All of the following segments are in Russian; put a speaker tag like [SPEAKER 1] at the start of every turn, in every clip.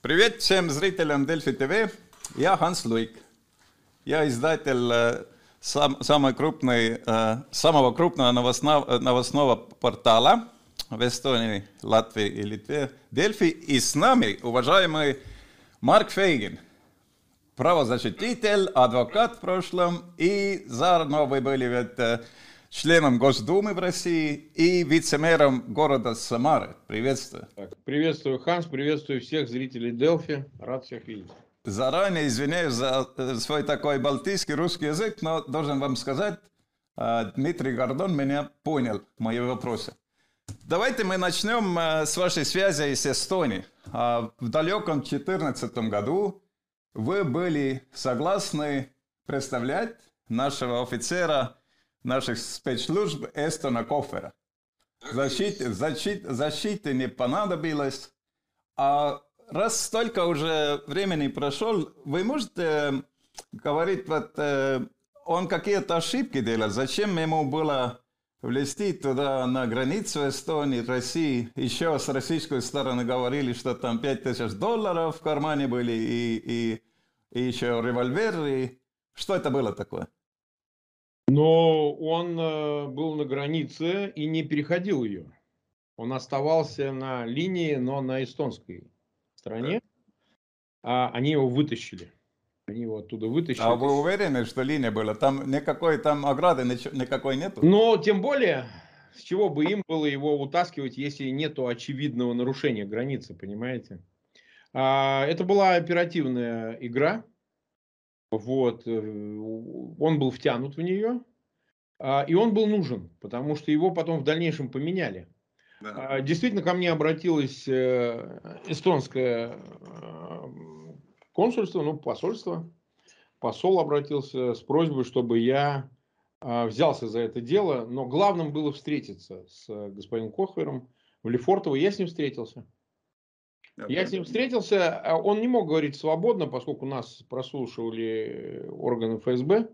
[SPEAKER 1] Привет всем зрителям Дельфи ТВ. Я Ханс Луик. Я издатель э, сам, самой крупной, э, самого крупного новостного, новостного портала в Эстонии, Латвии и Литве Дельфи. И с нами уважаемый Марк Фейгин, правозащититель, адвокат в прошлом, и заодно вы были ведь э, членом Госдумы в России и вице-мэром города Самары. Приветствую.
[SPEAKER 2] Так, приветствую, Ханс, приветствую всех зрителей Делфи. Рад всех видеть.
[SPEAKER 1] Заранее извиняюсь за э, свой такой балтийский русский язык, но должен вам сказать, э, Дмитрий Гордон меня понял, мои вопросы. Давайте мы начнем э, с вашей связи с Эстонией. В далеком 2014 году вы были согласны представлять нашего офицера наших спецслужб Эстона Кофера. Защиты, защиты, защиты не понадобилось. А раз столько уже времени прошел, вы можете говорить, вот э, он какие-то ошибки делал, зачем ему было влезти туда на границу Эстонии, России. Еще с российской стороны говорили, что там 5000 долларов в кармане были и, и, и еще револьвер. И... Что это было такое?
[SPEAKER 2] Но он э, был на границе и не переходил ее. Он оставался на линии, но на эстонской стороне. А они его вытащили. Они его оттуда вытащили.
[SPEAKER 1] А вы уверены, что линия была? Там никакой там ограды никакой нету?
[SPEAKER 2] Но тем более, с чего бы им было его утаскивать, если нету очевидного нарушения границы, понимаете? А, это была оперативная игра. Вот. Э, он был втянут в нее. А, и он был нужен, потому что его потом в дальнейшем поменяли. Да. А, действительно, ко мне обратилось э, эстонское э, консульство, ну, посольство. Посол обратился с просьбой, чтобы я а, взялся за это дело. Но главным было встретиться с господином Кохвером в Лефортово. Я с ним встретился. Я с ним встретился, он не мог говорить свободно, поскольку нас прослушивали органы ФСБ.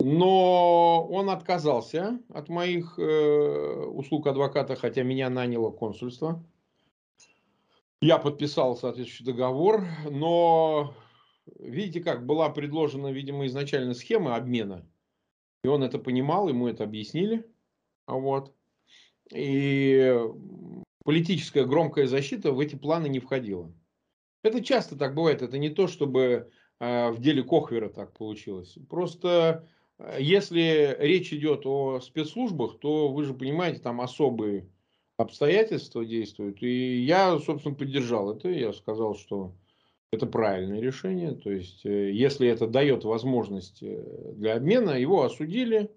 [SPEAKER 2] Но он отказался от моих э, услуг адвоката, хотя меня наняло консульство. Я подписал соответствующий договор, но видите как, была предложена, видимо, изначально схема обмена. И он это понимал, ему это объяснили. Вот. И политическая громкая защита в эти планы не входила. Это часто так бывает. Это не то, чтобы э, в деле Кохвера так получилось. Просто э, если речь идет о спецслужбах, то вы же понимаете, там особые обстоятельства действуют. И я, собственно, поддержал это. Я сказал, что это правильное решение. То есть, э, если это дает возможность для обмена, его осудили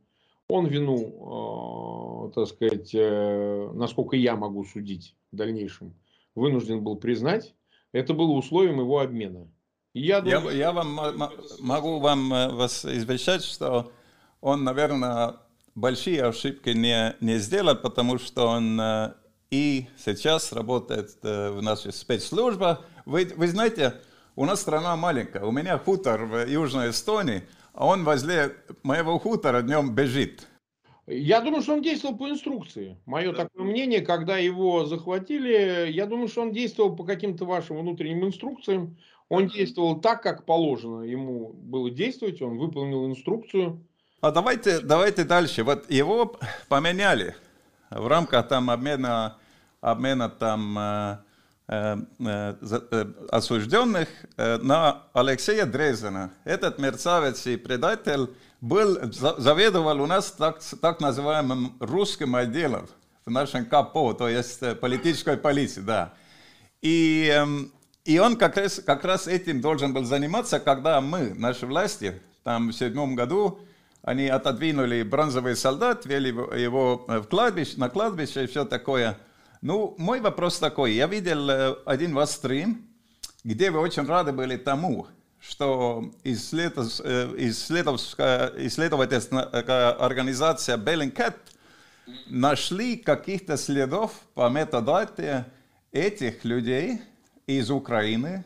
[SPEAKER 2] он вину, э, так сказать, э, насколько я могу судить в дальнейшем, вынужден был признать. Это было условием его обмена.
[SPEAKER 1] я, думаю, я, я вам могу вам э, вас извещать, что он, наверное, большие ошибки не, не сделал, потому что он и сейчас работает в нашей спецслужбе. Вы, вы знаете, у нас страна маленькая. У меня хутор в Южной Эстонии – он возле моего хутора днем бежит.
[SPEAKER 2] Я думаю, что он действовал по инструкции. Мое да. такое мнение, когда его захватили, я думаю, что он действовал по каким-то вашим внутренним инструкциям. Он действовал так, как положено ему было действовать, он выполнил инструкцию.
[SPEAKER 1] А давайте, давайте дальше. Вот его поменяли в рамках там обмена, обмена там э, осужденных э, на Алексея Дрезена. Этот мерцавец и предатель был, заведовал у нас так, так называемым русским отделом в нашем КАПО, то есть политической полиции, да. И, эм, и он как раз, как раз этим должен был заниматься, когда мы, наши власти, там в седьмом году, они отодвинули бронзовый солдат, вели его в кладбище, на кладбище и все такое – ну, мой вопрос такой. Я видел э, один ваш стрим, где вы очень рады были тому, что исследов... Э, исследовательская организация Bellingcat нашли каких-то следов по метадате этих людей из Украины,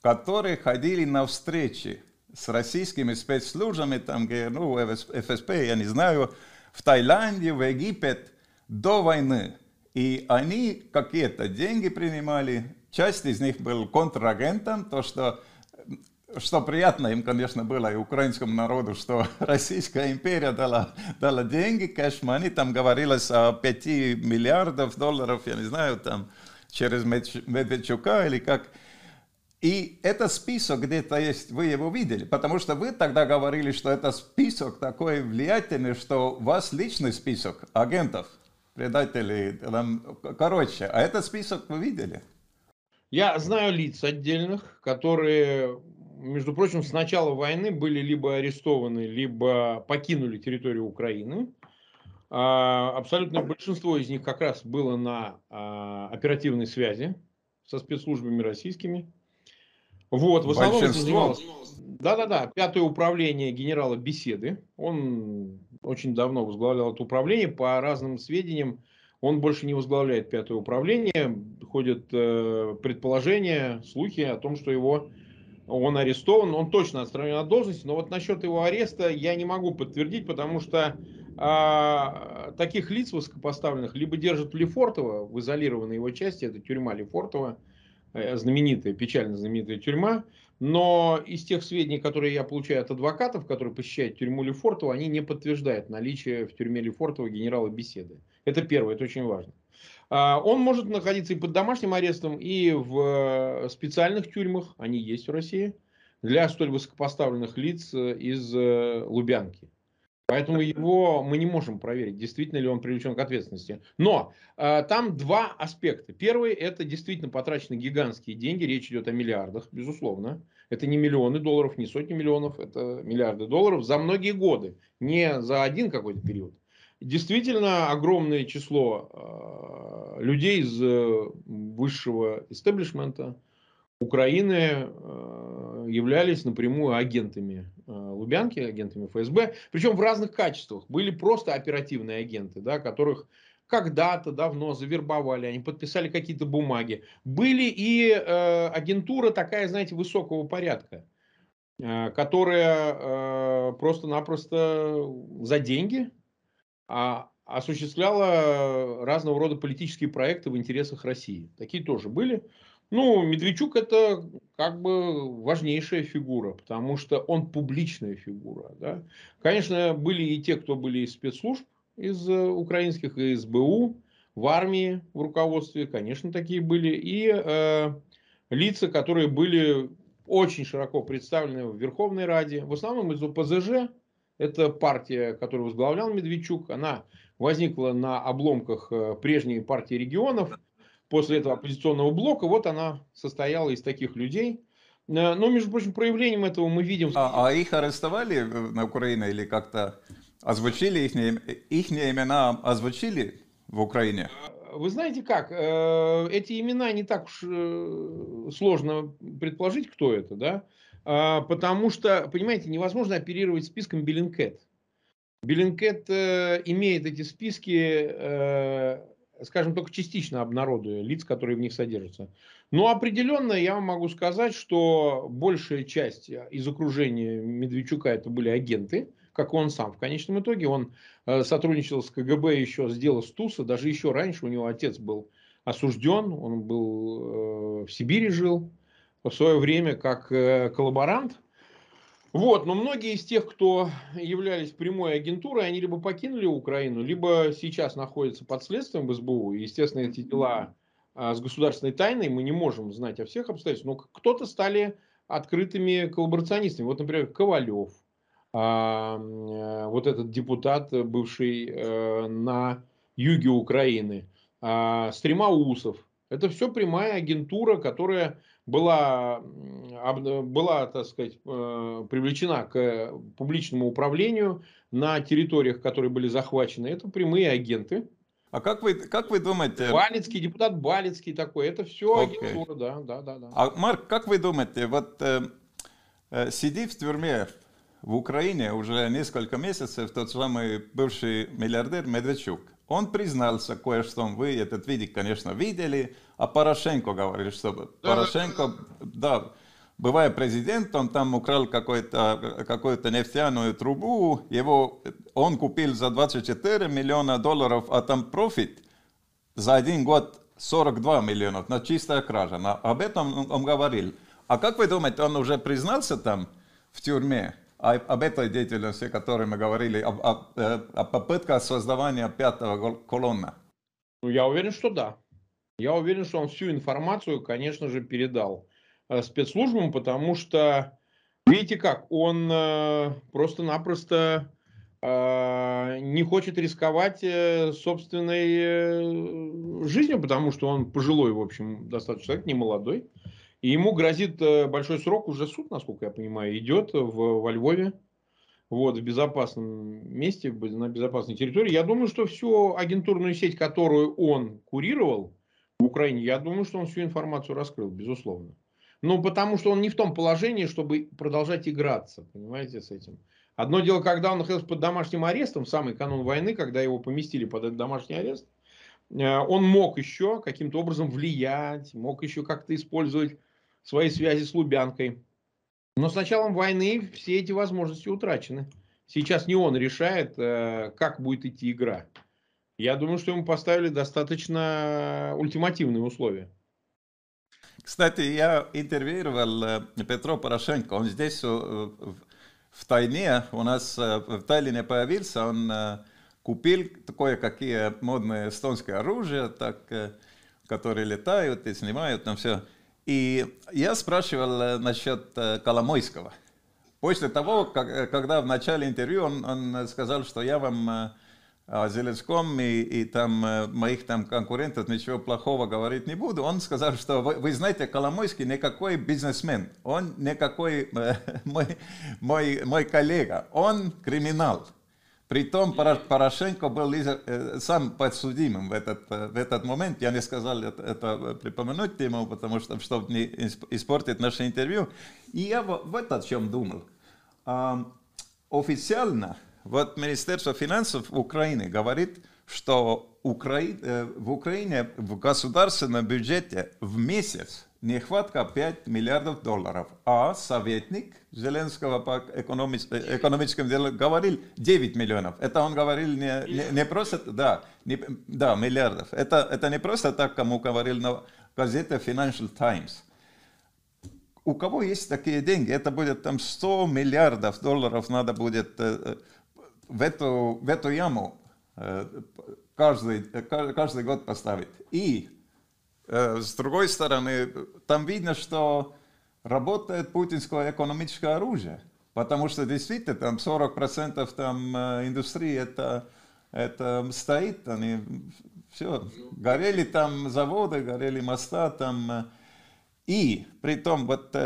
[SPEAKER 1] которые ходили на встречи с российскими спецслужбами, там, ну, ФСП, я не знаю, в Таиланде, в Египет до войны. И они какие-то деньги принимали, часть из них был контрагентом, то, что что приятно им, конечно, было и украинскому народу, что Российская империя дала, дала деньги, кэш там говорилось о 5 миллиардов долларов, я не знаю, там через Медведчука или как. И этот список где-то есть, вы его видели, потому что вы тогда говорили, что это список такой влиятельный, что у вас личный список агентов, предателей, там, короче, а этот список вы видели?
[SPEAKER 2] Я знаю лиц отдельных, которые между прочим, с начала войны были либо арестованы, либо покинули территорию Украины. А, абсолютное большинство из них как раз было на а, оперативной связи со спецслужбами российскими. Вот, в основном занималось... Да-да-да, пятое управление генерала Беседы. Он очень давно возглавлял это управление. По разным сведениям, он больше не возглавляет пятое управление. Ходят э, предположения, слухи о том, что его он арестован, он точно отстранен от должности, но вот насчет его ареста я не могу подтвердить, потому что а, таких лиц высокопоставленных либо держат в Лефортово, в изолированной его части, это тюрьма Лефортово, э, знаменитая, печально знаменитая тюрьма, но из тех сведений, которые я получаю от адвокатов, которые посещают тюрьму Лефортово, они не подтверждают наличие в тюрьме Лефортово генерала беседы. Это первое, это очень важно. А, он может находиться и под домашним арестом, и в э, специальных тюрьмах, они есть в России, для столь высокопоставленных лиц э, из э, Лубянки. Поэтому его мы не можем проверить, действительно ли он привлечен к ответственности. Но э, там два аспекта. Первый это действительно потрачены гигантские деньги, речь идет о миллиардах, безусловно. Это не миллионы долларов, не сотни миллионов, это миллиарды долларов за многие годы, не за один какой-то период. Действительно огромное число э, людей из э, высшего истеблишмента Украины э, являлись напрямую агентами Лубянки, агентами ФСБ, причем в разных качествах. Были просто оперативные агенты, да, которых когда-то давно завербовали, они подписали какие-то бумаги. Были и э, агентура такая, знаете, высокого порядка, э, которая э, просто-напросто за деньги а осуществляла разного рода политические проекты в интересах России. Такие тоже были. Ну, Медведчук это как бы важнейшая фигура, потому что он публичная фигура. Да? Конечно, были и те, кто были из спецслужб, из э, украинских, и СБУ, в армии, в руководстве, конечно, такие были. И э, лица, которые были очень широко представлены в Верховной Раде, в основном из ОПЗЖ, это партия, которую возглавлял Медведчук. Она возникла на обломках э, прежней партии регионов. После этого оппозиционного блока, вот она состояла из таких людей. Э, но, между прочим, проявлением этого мы видим...
[SPEAKER 1] А, а их арестовали на Украине или как-то озвучили их, их имена, озвучили в Украине?
[SPEAKER 2] Вы знаете как, э, эти имена не так уж сложно предположить, кто это, да? Потому что, понимаете, невозможно оперировать списком Bellingcat. Bellingcat э, имеет эти списки, э, скажем, только частично обнародуя лиц, которые в них содержатся. Но определенно я вам могу сказать, что большая часть из окружения Медведчука это были агенты, как он сам в конечном итоге. Он э, сотрудничал с КГБ еще с дела Стуса, даже еще раньше у него отец был осужден, он был в Сибири жил, в свое время как э, коллаборант. Вот, но многие из тех, кто являлись прямой агентурой, они либо покинули Украину, либо сейчас находятся под следствием в СБУ. И, естественно, эти дела а, с государственной тайной мы не можем знать о всех обстоятельствах. Но кто-то стали открытыми коллаборационистами. Вот, например, Ковалев, а, э, вот этот депутат, бывший э, на юге Украины, а, Стремоусов. Это все прямая агентура, которая была, была так сказать, э, привлечена к публичному управлению на территориях, которые были захвачены. Это прямые агенты.
[SPEAKER 1] А как вы, как вы думаете...
[SPEAKER 2] Балицкий, депутат Балицкий такой, это все okay. агентура, да, да, да, да.
[SPEAKER 1] А, Марк, как вы думаете, вот э, э, сидит в тюрьме в Украине уже несколько месяцев тот самый бывший миллиардер Медведчук. Он признался кое-что, вы этот видик, конечно, видели, а Порошенко говорит, что Порошенко, да, бывая президентом, там украл какую-то какую нефтяную трубу, его, он купил за 24 миллиона долларов, а там профит за один год 42 миллионов на чистая кража. На, об этом он, говорил. А как вы думаете, он уже признался там в тюрьме об этой деятельности, о которой мы говорили, о, о, э, о попытках создавания пятого колонна?
[SPEAKER 2] Ну, я уверен, что да. Я уверен, что он всю информацию, конечно же, передал э, спецслужбам, потому что, видите как, он э, просто-напросто э, не хочет рисковать собственной жизнью, потому что он пожилой, в общем, достаточно человек, не молодой. И ему грозит большой срок, уже суд, насколько я понимаю, идет в, во Львове вот, в безопасном месте, на безопасной территории. Я думаю, что всю агентурную сеть, которую он курировал в Украине, я думаю, что он всю информацию раскрыл, безусловно. Ну, потому что он не в том положении, чтобы продолжать играться, понимаете, с этим. Одно дело, когда он находился под домашним арестом, в самый канун войны, когда его поместили под этот домашний арест, э, он мог еще каким-то образом влиять, мог еще как-то использовать свои связи с Лубянкой. Но с началом войны все эти возможности утрачены. Сейчас не он решает, э, как будет идти игра. Я думаю, что ему поставили достаточно ультимативные условия.
[SPEAKER 1] Кстати, я интервьюировал э, Петро Порошенко. Он здесь э, в тайне, у нас в Таллине появился, он купил кое-какие модные эстонские оружия, так, которые летают и снимают там все. И я спрашивал э, насчет э, Коломойского. После того, как, э, когда в начале интервью он, он сказал, что я вам о Зеленском и, и там моих там конкурентов ничего плохого говорить не буду. Он сказал, что вы, вы знаете, Коломойский никакой бизнесмен, он никакой мой, мой, мой коллега, он криминал. Притом Порошенко был э, сам подсудимым в этот, э, в этот момент. Я не сказал это, это припомянуть ему, потому что, чтобы не испортить наше интервью. И я вот о чем думал. Официально вот Министерство финансов Украины говорит, что. Э, в Украине в государственном бюджете в месяц нехватка 5 миллиардов долларов, а советник Зеленского по экономическим делам говорил 9 миллионов. Это он говорил не, не, не просто, да, не, да, миллиардов. Это, это не просто так, кому говорил на газете Financial Times. У кого есть такие деньги, это будет там 100 миллиардов долларов надо будет э, в эту, в эту яму каждый, каждый год поставить. И с другой стороны, там видно, что работает путинское экономическое оружие, потому что действительно там 40% там индустрии это, это стоит, они все, горели там заводы, горели моста там, и при том, вот,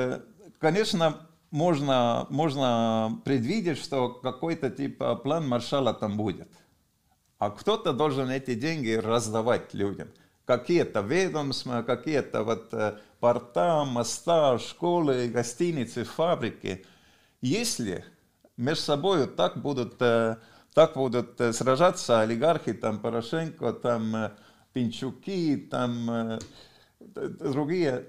[SPEAKER 1] конечно, можно, можно предвидеть, что какой-то типа план маршала там будет. А кто-то должен эти деньги раздавать людям какие-то ведомства, какие-то вот э, порта, моста, школы, гостиницы, фабрики. Если между собой так будут, э, так будут э, сражаться олигархи, там Порошенко, там Пинчуки, там другие,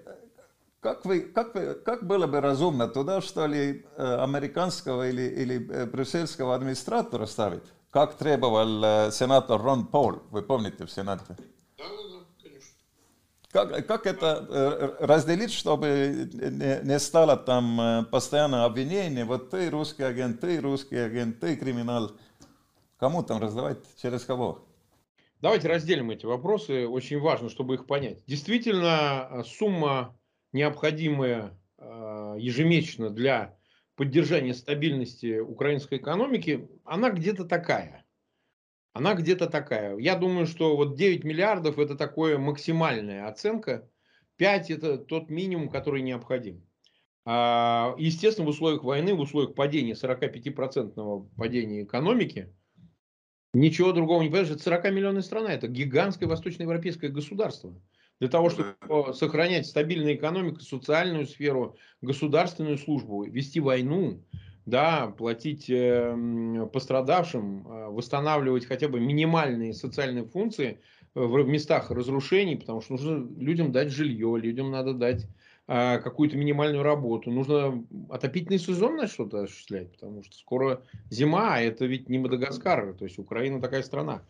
[SPEAKER 1] как, вы, как, вы, как было бы разумно туда, что ли, американского или, или брюссельского администратора ставить, как требовал сенатор Рон Пол, вы помните в Сенате? Как, как это э, разделить, чтобы не, не стало там э, постоянно обвинение, вот ты русский агент, ты русский агент, ты криминал. Кому там раздавать, через кого?
[SPEAKER 2] Давайте разделим эти вопросы, очень важно, чтобы их понять. Действительно, э, сумма, необходимая ежемесячно для поддержания стабильности украинской экономики, она где-то такая она где-то такая. Я думаю, что вот 9 миллиардов это такое максимальная оценка. 5 это тот минимум, который необходим. А, естественно, в условиях войны, в условиях падения, 45% падения экономики, ничего другого не понимаешь. Это 40 миллионная страна, это гигантское восточноевропейское государство. Для того, чтобы сохранять стабильную экономику, социальную сферу, государственную службу, вести войну, да, платить э, пострадавшим, э, восстанавливать хотя бы минимальные социальные функции в местах разрушений, потому что нужно людям дать жилье, людям надо дать какую-то минимальную работу. Нужно отопительный сезон на что-то осуществлять, потому что скоро зима, а это ведь не Мадагаскар, то есть Украина такая страна.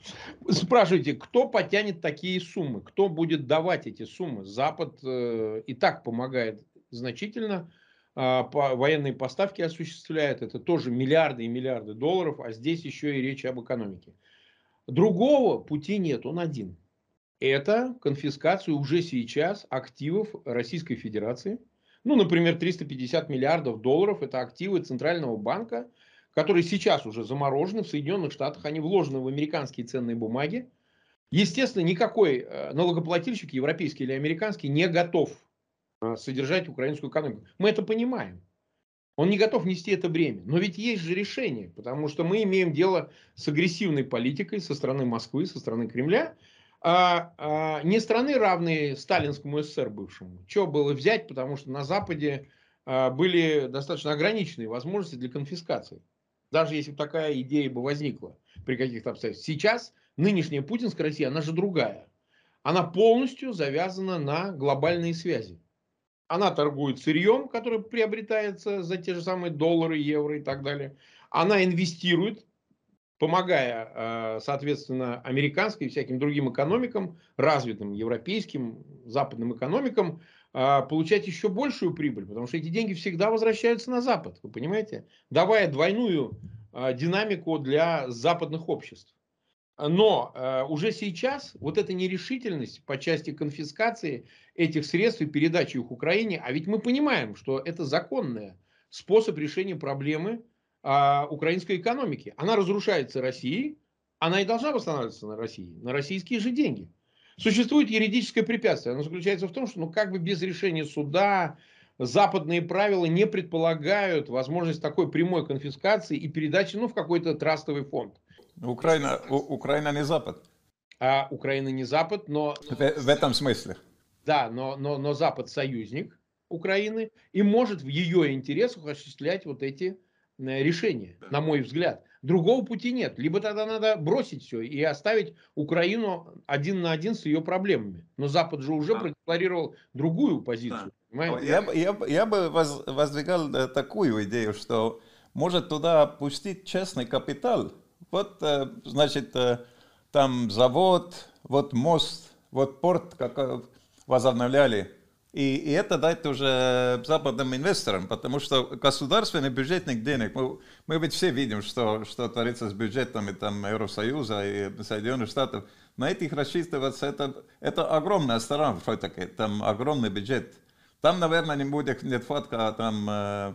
[SPEAKER 2] Спрашивайте, кто потянет такие суммы? Кто будет давать эти суммы? Запад э, и так помогает значительно, э, по, военные поставки осуществляет, это тоже миллиарды и миллиарды долларов, а здесь еще и речь об экономике. Другого пути нет, он один это конфискацию уже сейчас активов Российской Федерации. Ну, например, 350 миллиардов долларов – это активы Центрального банка, которые сейчас уже заморожены в Соединенных Штатах, они вложены в американские ценные бумаги. Естественно, никакой э, налогоплательщик, европейский или американский, не готов э, содержать украинскую экономику. Мы это понимаем. Он не готов нести это бремя. Но ведь есть же решение, потому что мы имеем дело с агрессивной политикой со стороны Москвы, со стороны Кремля, а, а, не страны, равные сталинскому СССР бывшему. Что было взять, потому что на Западе а, были достаточно ограниченные возможности для конфискации. Даже если бы такая идея бы возникла при каких-то обстоятельствах. Сейчас нынешняя путинская Россия, она же другая. Она полностью завязана на глобальные связи. Она торгует сырьем, которое приобретается за те же самые доллары, евро и так далее. Она инвестирует помогая, э, соответственно, американской и всяким другим экономикам, развитым европейским, западным экономикам, э, получать еще большую прибыль, потому что эти деньги всегда возвращаются на Запад, вы понимаете, давая двойную э, динамику для западных обществ. Но уже сейчас вот эта нерешительность по части конфискации этих средств и передачи их Украине, а ведь мы понимаем, что это законный способ решения проблемы а, украинской экономики. Она разрушается Россией, она и должна восстанавливаться на России, на российские же деньги. Существует юридическое препятствие. Оно заключается в том, что ну, как бы без решения суда западные правила не предполагают возможность такой прямой конфискации и передачи ну, в какой-то трастовый фонд.
[SPEAKER 1] Украина, у, Украина не Запад.
[SPEAKER 2] А Украина не Запад, но...
[SPEAKER 1] В, в этом смысле.
[SPEAKER 2] Да, но, но, но Запад союзник Украины и может в ее интересах осуществлять вот эти Э, решение, на мой взгляд. Другого пути нет. Либо тогда надо бросить все и оставить Украину один на один с ее проблемами. Но Запад же уже да. продекларировал другую позицию.
[SPEAKER 1] Да. Я, я, я бы воз, воздвигал э, такую идею, что может туда пустить частный капитал. Вот, э, значит, там завод, вот мост, вот порт, как возобновляли и, и это дать уже западным инвесторам, потому что государственный бюджетных денег, мы, мы ведь все видим, что, что творится с бюджетами там, Евросоюза и Соединенных Штатов. На этих рассчитываться, это, это огромная сторона, все-таки, там огромный бюджет. Там, наверное, не будет нехватка там, э,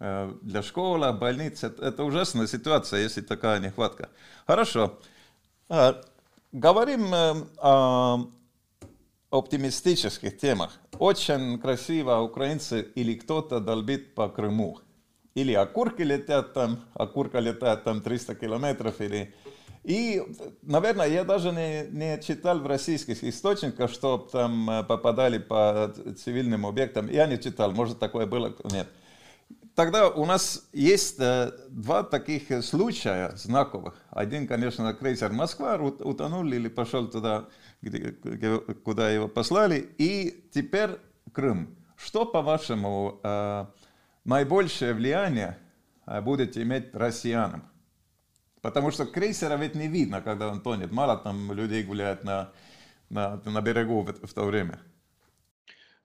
[SPEAKER 1] э, для школы, больниц. Это, это ужасная ситуация, если такая нехватка. Хорошо. А, говорим э, о оптимистических темах. Очень красиво украинцы или кто-то долбит по Крыму. Или окурки летят там, окурка летает там 300 километров, или... И, наверное, я даже не, не читал в российских источниках, что там э, попадали по цивильным объектам. Я не читал, может такое было, нет. Тогда у нас есть э, два таких случая знаковых. Один, конечно, крейсер Москва утонул или пошел туда, где, куда его послали. И теперь Крым. Что, по-вашему, э, наибольшее влияние э, будет иметь россиянам? Потому что крейсера ведь не видно, когда он тонет. Мало там людей гуляет на, на, на берегу в, в то время.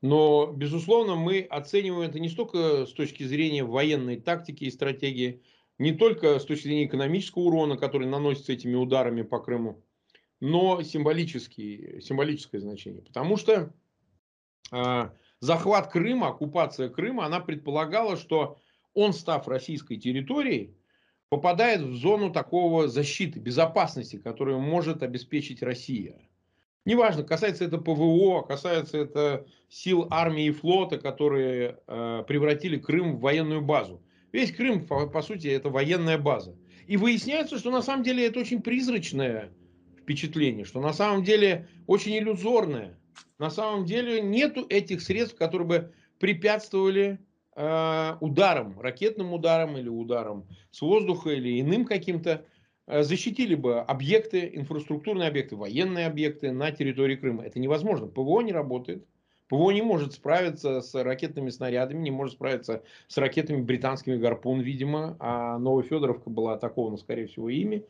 [SPEAKER 2] Но, безусловно, мы оцениваем это не столько с точки зрения военной тактики и стратегии, не только с точки зрения экономического урона, который наносится этими ударами по Крыму, но символическое значение. Потому что э, захват Крыма, оккупация Крыма, она предполагала, что он, став российской территорией, попадает в зону такого защиты, безопасности, которую может обеспечить Россия. Неважно, касается это ПВО, касается это сил армии и флота, которые э, превратили Крым в военную базу. Весь Крым, по, по сути, это военная база. И выясняется, что на самом деле это очень призрачное впечатление, что на самом деле очень иллюзорное. На самом деле нету этих средств, которые бы препятствовали э, ударам, ракетным ударам или ударам с воздуха или иным каким-то Э, защитили бы объекты, инфраструктурные объекты, военные объекты на территории Крыма. Это невозможно. ПВО не работает. ПВО не может справиться с ракетными снарядами, не может справиться с ракетами британскими «Гарпун», видимо, а Новофедоровка была атакована, скорее всего, ими.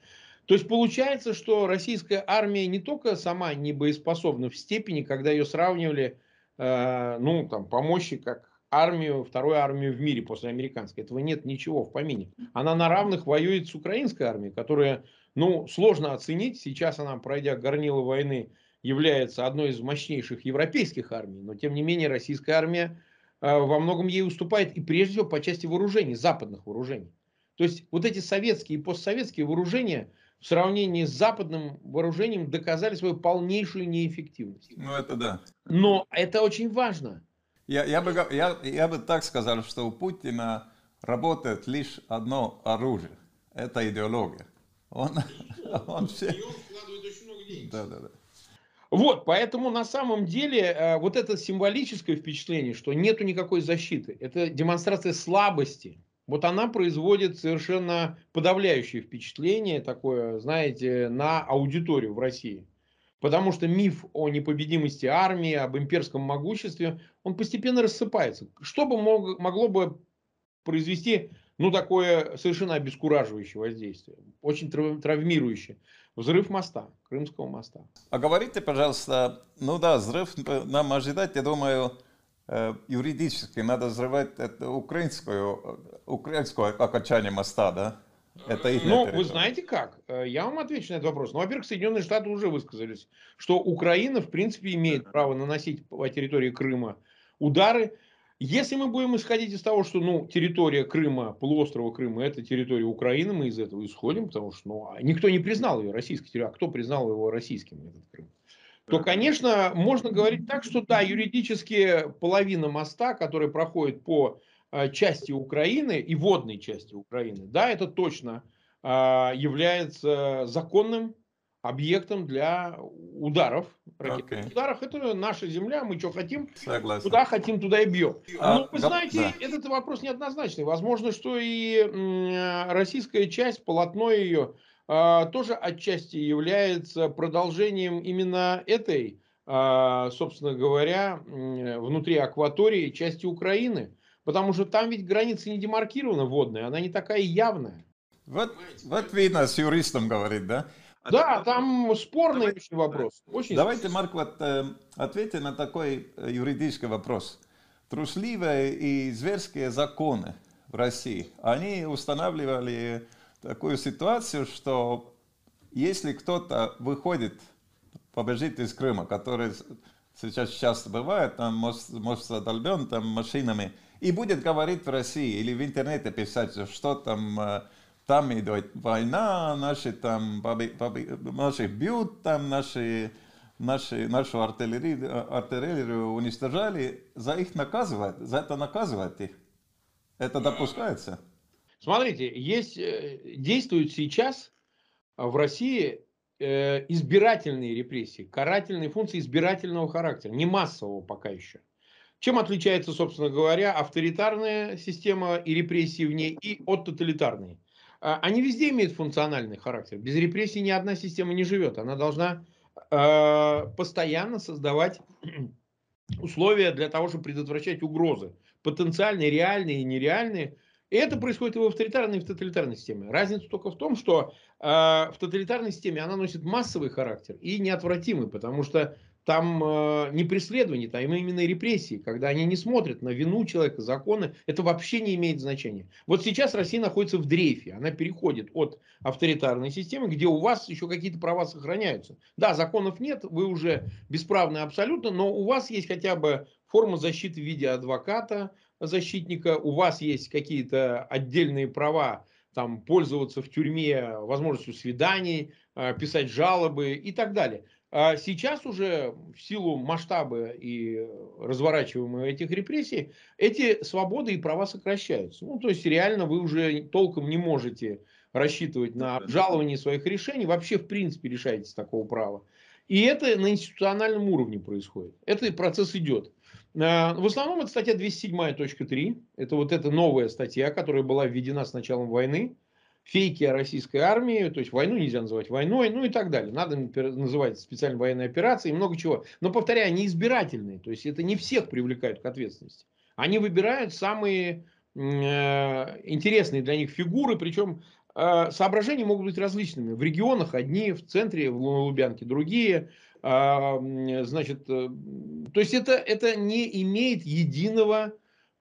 [SPEAKER 2] То есть получается, что российская армия не только сама не боеспособна в степени, когда ее сравнивали, э, ну, там, по мощи, как армию, вторую армию в мире после американской. Этого нет ничего в помине. Она на равных воюет с украинской армией, которая, ну, сложно оценить. Сейчас она, пройдя горнило войны, является одной из мощнейших европейских армий. Но, тем не менее, российская армия э, во многом ей уступает и прежде всего по части вооружений, западных вооружений. То есть вот эти советские и постсоветские вооружения в сравнении с западным вооружением доказали свою полнейшую неэффективность.
[SPEAKER 1] Ну это да.
[SPEAKER 2] Но это очень важно.
[SPEAKER 1] Я, я, бы, я, я бы так сказал, что у Путина работает лишь одно оружие. Это идеология. Он, он все...
[SPEAKER 2] Да, да, да. Вот, поэтому на самом деле э, вот это символическое впечатление, что нету никакой защиты, это демонстрация слабости. Вот она производит совершенно подавляющее впечатление такое, знаете, на аудиторию в России. Потому что миф о непобедимости армии, об имперском могуществе, он постепенно рассыпается. Что бы мог, могло бы произвести ну, такое совершенно обескураживающее воздействие, очень травмирующее. Взрыв моста, Крымского моста.
[SPEAKER 1] А говорите, пожалуйста, ну да, взрыв нам ожидать, я думаю, юридически надо взрывать это украинскую, украинское окончание моста, да?
[SPEAKER 2] Это их Ну, вы знаете как? Э, я вам отвечу на этот вопрос. Ну, во-первых, Соединенные Штаты уже высказались, что Украина, в принципе, имеет право наносить по территории Крыма удары. Если мы будем исходить из того, что ну, территория Крыма, полуострова Крыма, это территория Украины, мы из этого исходим, потому что ну, а никто не признал ее российской территорией. А кто признал его российским, этот Крым? То, конечно, можно говорить так, что да, юридически половина моста, который проходит по Э, части Украины и водной части Украины, да, это точно а, является законным объектом для ударов. Ракетных okay. ударов это наша земля, мы что хотим, Согласен. куда хотим, туда и бьем. А, Но вы знаете, да. этот вопрос неоднозначный. Возможно, что и российская часть, полотно ее, тоже отчасти является продолжением именно этой, собственно говоря, внутри акватории части Украины. Потому что там ведь граница не демаркирована водная, она не такая явная.
[SPEAKER 1] Вот, вот видно, с юристом говорит, да?
[SPEAKER 2] Да, там спорный Давай, очень вопрос. Очень
[SPEAKER 1] Давайте, Марк, вот, э, ответьте на такой э, юридический вопрос. Трусливые и зверские законы в России, они устанавливали такую ситуацию, что если кто-то выходит, побежит из Крыма, который сейчас часто бывает, там мост, мост задолбен там машинами, и будет говорить в России или в интернете писать, что там, э, там идет война, наши там, наши бьют, там наши, наши, нашу артиллерию, артиллерию уничтожали, за их наказывать, за это наказывать их. Это допускается?
[SPEAKER 2] Смотрите, есть, э, действуют сейчас в России э, избирательные репрессии, карательные функции избирательного характера, не массового пока еще. Чем отличается, собственно говоря, авторитарная система и репрессии в ней и от тоталитарной? А, они везде имеют функциональный характер. Без репрессий ни одна система не живет. Она должна э, постоянно создавать условия для того, чтобы предотвращать угрозы. Потенциальные, реальные и нереальные. И это происходит и в авторитарной, и в тоталитарной системе. Разница только в том, что э, в тоталитарной системе она носит массовый характер и неотвратимый, потому что там э, не преследование, там именно репрессии, когда они не смотрят на вину человека, законы, это вообще не имеет значения. Вот сейчас Россия находится в дрейфе, она переходит от авторитарной системы, где у вас еще какие-то права сохраняются. Да, законов нет, вы уже бесправны абсолютно, но у вас есть хотя бы форма защиты в виде адвоката, защитника, у вас есть какие-то отдельные права, там, пользоваться в тюрьме возможностью свиданий, э, писать жалобы и так далее. А сейчас уже в силу масштаба и разворачиваемых этих репрессий, эти свободы и права сокращаются. Ну, то есть реально вы уже толком не можете рассчитывать на обжалование своих решений, вообще в принципе лишаетесь такого права. И это на институциональном уровне происходит. Этот процесс идет. А, в основном это статья 207.3. Это вот эта новая статья, которая была введена с началом войны. фейки о российской армии, то есть войну нельзя называть войной, ну и так далее. Надо называть специальной военной операцией и много чего. Но, повторяю, они избирательные, то есть это не всех привлекают к ответственности. Они выбирают самые э, интересные для них фигуры, причем э, соображения могут быть различными. В регионах одни, в центре, в Лубянке другие. Э, значит, э, то есть это, это не имеет единого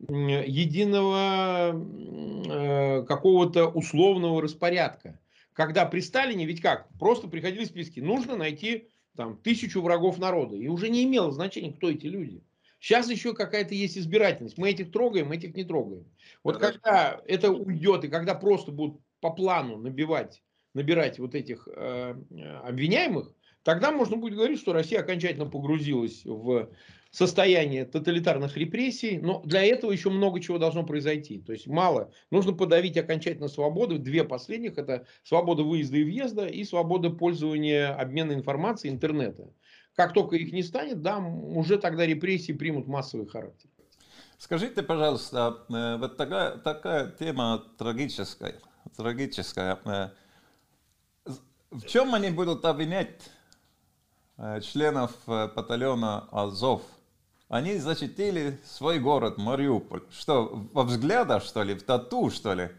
[SPEAKER 2] единого э, какого-то условного распорядка. Когда при Сталине, ведь как, просто приходили списки, нужно найти там тысячу врагов народа. И уже не имело значения, кто эти люди. Сейчас еще какая-то есть избирательность. Мы этих трогаем, этих не трогаем. Вот Хорошо. когда это уйдет, и когда просто будут по плану набивать, набирать вот этих э, обвиняемых, тогда можно будет говорить, что Россия окончательно погрузилась в состояние тоталитарных репрессий, но для этого еще много чего должно произойти. То есть мало. Нужно подавить окончательно свободы. Две последних – это свобода выезда и въезда и свобода пользования, обмена информацией, интернета. Как только их не станет, да, уже тогда репрессии примут массовый характер.
[SPEAKER 1] Скажите, пожалуйста, э, вот такая, такая тема трагическая, трагическая. Э, в чем они будут обвинять членов батальона Азов? Они защитили свой город Мариуполь. Что, во взглядах, что ли, в тату, что ли?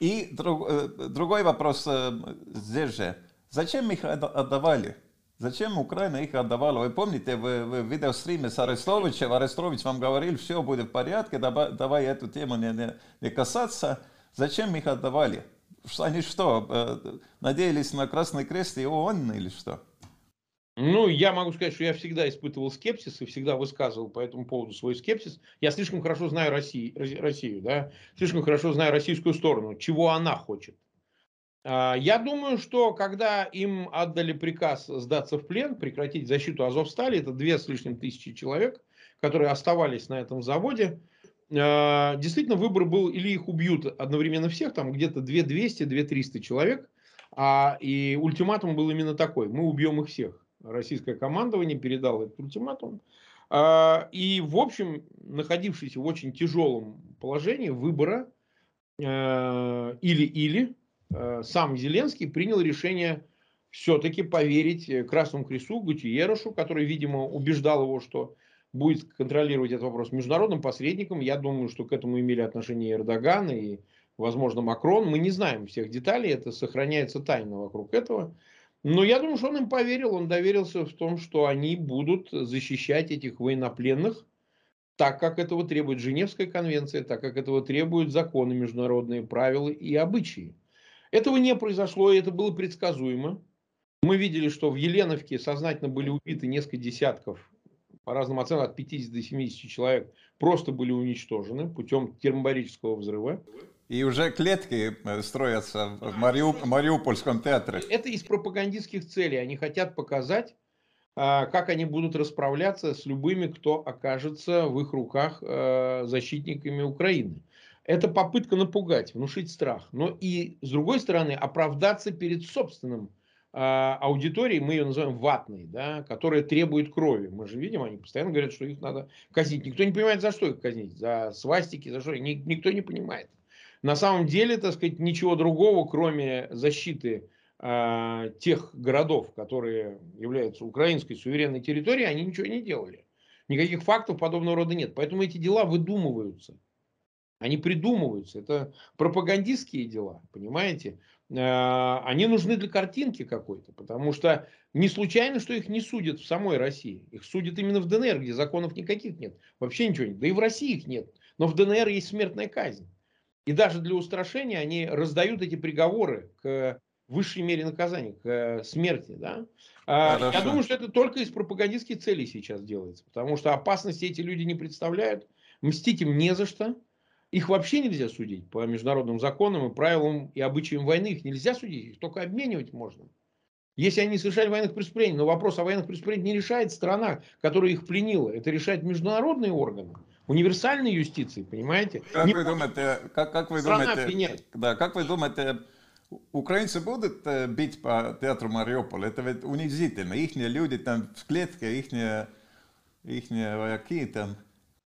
[SPEAKER 1] И друг, другой вопрос здесь же. Зачем их отдавали? Зачем Украина их отдавала? Вы помните, в, в видеостриме с Арестовичем, Арестович вам говорил, все будет в порядке, давай, давай эту тему не, не, не касаться. Зачем их отдавали? Они что, э, надеялись на Красный Крест и ООН или что?
[SPEAKER 2] Ну, я могу сказать, что я всегда испытывал скепсис и всегда высказывал по этому поводу свой скепсис. Я слишком хорошо знаю Россию, Россию да? слишком хорошо знаю российскую сторону, чего она хочет. А, я думаю, что когда им отдали приказ сдаться в плен, прекратить защиту Азовстали, это две с лишним тысячи человек, которые оставались на этом заводе, а, действительно выбор был или их убьют одновременно всех, там где-то 2200-2300 человек, а, и ультиматум был именно такой, мы убьем их всех. Российское командование передало этот ультиматум. И, в общем, находившись в очень тяжелом положении выбора или-или, Э, сам Зеленский принял решение все-таки поверить э, Красному Кресту, Гутиерошу, который, видимо, убеждал его, что будет контролировать этот вопрос международным посредником. Я думаю, что к этому имели отношение Эрдоган, и, возможно, Макрон. Мы не знаем всех деталей, это сохраняется тайна вокруг этого. Но я думаю, что он им поверил, он доверился в том, что они будут защищать этих военнопленных, так как этого требует Женевская конвенция, так как этого требуют законы, международные правила и обычаи. Этого не произошло, и это было предсказуемо. Мы видели, что в Еленовке сознательно были убиты несколько десятков, по разным оценкам, от 50 до 70 человек, просто были уничтожены путем термобарического взрыва.
[SPEAKER 1] И уже клетки э, строятся в Мариу... Мариупольском театре.
[SPEAKER 2] Это из пропагандистских целей. Они хотят показать, а, как они будут расправляться с любыми, кто окажется в их руках э, защитниками Украины это попытка напугать, внушить страх. Но и, с другой стороны, оправдаться перед собственным э, аудиторией, мы ее называем ватной, да, которая требует крови. Мы же видим, они постоянно говорят, что их надо казнить. Никто не понимает, за что их казнить. За свастики, за что. Никто не понимает. На самом деле, так сказать, ничего другого, кроме защиты э, тех городов, которые являются украинской суверенной территорией, они ничего не делали. Никаких фактов подобного рода нет. Поэтому эти дела выдумываются. Они придумываются. Это пропагандистские дела, понимаете? А, они нужны для картинки какой-то, потому что не случайно, что их не судят в самой России. Их судят именно в ДНР, где законов никаких нет. Вообще ничего нет. Да и в России их нет. Но в ДНР есть смертная казнь. И даже для устрашения они раздают эти приговоры к высшей мере наказания, к смерти. Да? А, я думаю, что это только из пропагандистских целей сейчас делается. Потому что опасности эти люди не представляют. Мстить им не за что. Их вообще нельзя судить по международным законам и правилам и обычаям войны. Их нельзя судить, их только обменивать можно. Если они совершали военных преступлений, но вопрос о военных преступлениях не решает страна, которая их пленила. Это решает международные органы, универсальной юстиции, понимаете?
[SPEAKER 1] Как не вы думаете, как, как вы думаете, да, как вы думаете, украинцы будут э, бить по театру Мариуполя? Это ведь унизительно. Их люди там в клетке, их, их вояки там.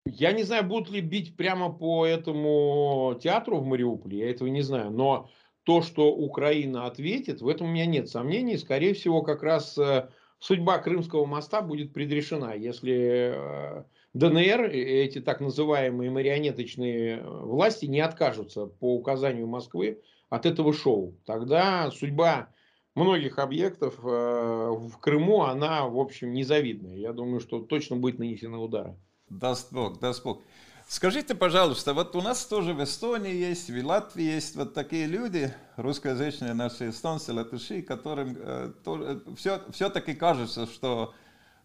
[SPEAKER 2] Я не знаю, будут ли бить прямо по этому театру в Мариуполе, я этого не знаю. Но то, что Украина ответит, в этом у меня нет сомнений. Скорее всего, как раз э, судьба Крымского моста будет предрешена, если э, ДНР, эти так называемые марионеточные власти, не откажутся по указанию Москвы от этого шоу. Тогда судьба многих объектов в Крыму, она, в общем, незавидная. Я думаю, что точно будет нанесена удара.
[SPEAKER 1] Даст Бог, даст Бог. Скажите, пожалуйста, вот у нас тоже в Эстонии есть, в Латвии есть вот такие люди, русскоязычные наши эстонцы, латыши, которым э, тоже, все, все-таки кажется, что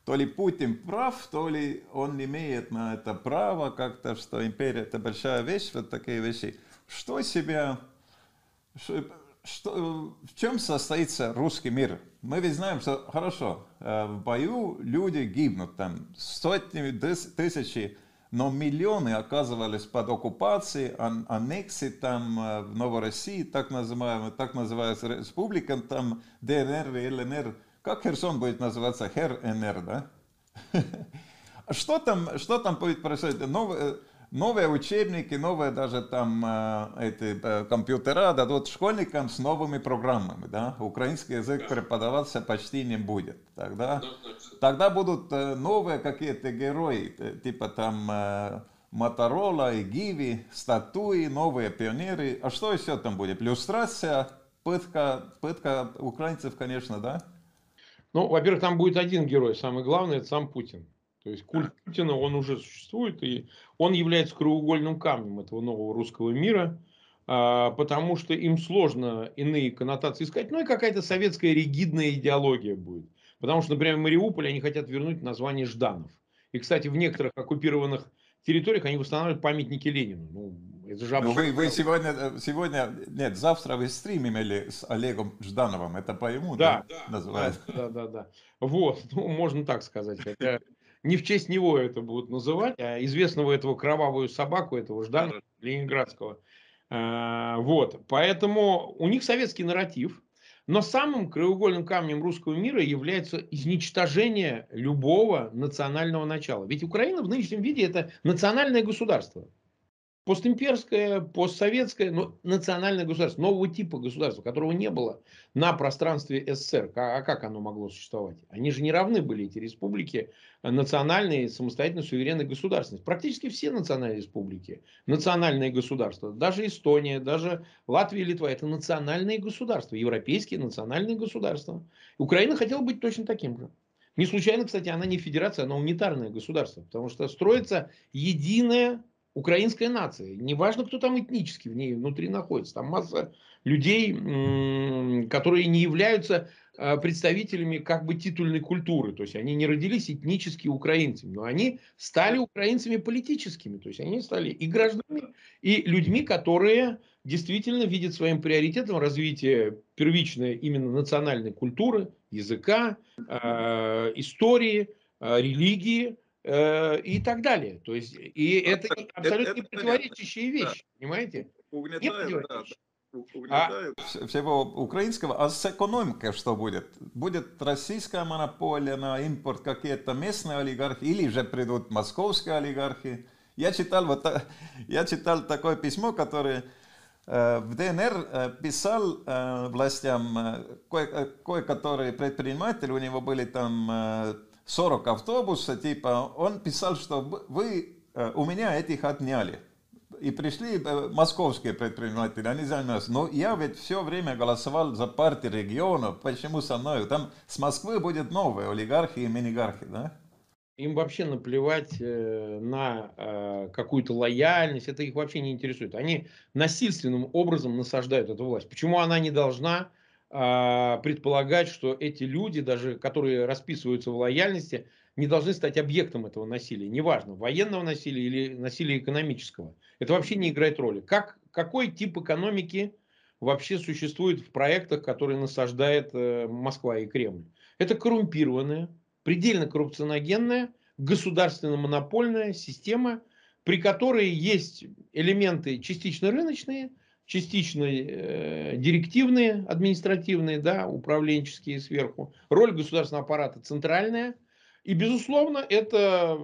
[SPEAKER 1] то ли Путин прав, то ли он имеет на это право как-то, что империя это большая вещь, вот такие вещи. Что себя, что, в чем состоится русский мир? Мы ведь знаем, что хорошо, э, в бою люди гибнут, там сотни, тысячи но миллионы оказывались под оккупацией, аннексии там э, в Новороссии, так называемая, так называется республика, там ДНР и ЛНР. Как Херсон будет называться? ХРНР, да? Что там, что там будет происходить? Новые, новые учебники, новые даже там э, эти э, компьютера дадут школьникам с новыми программами, да? Украинский язык преподаваться почти не будет. Тогда, тогда будут э, новые какие-то герои, типа там Моторола и Гиви, статуи, новые пионеры. А что еще там будет? Иллюстрация, пытка, пытка украинцев, конечно, да?
[SPEAKER 2] Ну, во-первых, там будет один герой, самый главный, это сам Путин. То есть культ Путина, он уже существует, и он является краеугольным камнем этого нового русского мира, а, потому что им сложно иные коннотации искать, ну и какая-то советская ригидная идеология будет. Потому что, например, в Мариуполе они хотят вернуть название Жданов. И, кстати, в некоторых оккупированных территориях они восстанавливают памятники Ленину. Ну,
[SPEAKER 1] ну, вы, вы сегодня, э, сегодня, нет, завтра вы стрим имели с Олегом Ждановым, это по ему, да, да, да называется?
[SPEAKER 2] Да, да, да. Вот, ну, можно так сказать. Хотя не в честь него это будут называть, а известного этого кровавую собаку, этого Жданова, ленинградского. А, вот, поэтому у них советский нарратив, но самым краеугольным камнем русского мира является изничтожение любого национального начала. Ведь Украина в нынешнем виде это национальное государство постимперское, постсоветское, но национальное государство, нового типа государства, которого не было на пространстве СССР. А как оно могло существовать? Они же не равны были, эти республики, национальные, самостоятельно суверенные государственности. Практически все национальные республики, национальные государства, даже Эстония, даже Латвия Литва, это национальные государства, европейские национальные государства. Украина хотела быть точно таким же. Не случайно, кстати, она не федерация, она унитарное государство, потому что строится единое украинская нация. Неважно, кто там этнически в ней внутри находится. Там масса людей, которые не являются а, представителями как бы титульной культуры. То есть они не родились этнически украинцами, но они стали украинцами политическими. То есть они стали и гражданами, и людьми, которые действительно видят своим приоритетом развитие первичной именно национальной культуры, языка, э, истории, э, религии, Э, и так далее. То есть, и это абсолютно это, противоречащие вещи, да. понимаете?
[SPEAKER 1] Угнетают, да, А... Всего украинского, а с экономикой что будет? Будет российская монополия на импорт какие-то местные олигархи или же придут московские олигархи? Я читал, вот, я читал такое письмо, которое э, в ДНР э, писал властям кое-который предприниматель, у него были там 40 автобусов, типа, он писал, что вы э, у меня этих отняли. И пришли э, московские предприниматели, они занимаются. Но я ведь все время голосовал за партии регионов. Почему со мной? Там с Москвы будет новые олигархи и минигархи, да?
[SPEAKER 2] Им вообще наплевать э, на какую-то лояльность, это их вообще не интересует. Они насильственным образом насаждают эту власть. Почему она не должна предполагать, что эти люди, даже которые расписываются в лояльности, не должны стать объектом этого насилия. Неважно, военного насилия или насилия экономического. Это вообще не играет роли. Как, какой тип экономики вообще существует в проектах, которые насаждает э, Москва и Кремль? Это коррумпированная, предельно коррупционогенная, государственно-монопольная система, при которой есть элементы частично рыночные, частично э, директивные, административные, да, управленческие сверху. Роль государственного аппарата центральная. И, безусловно, это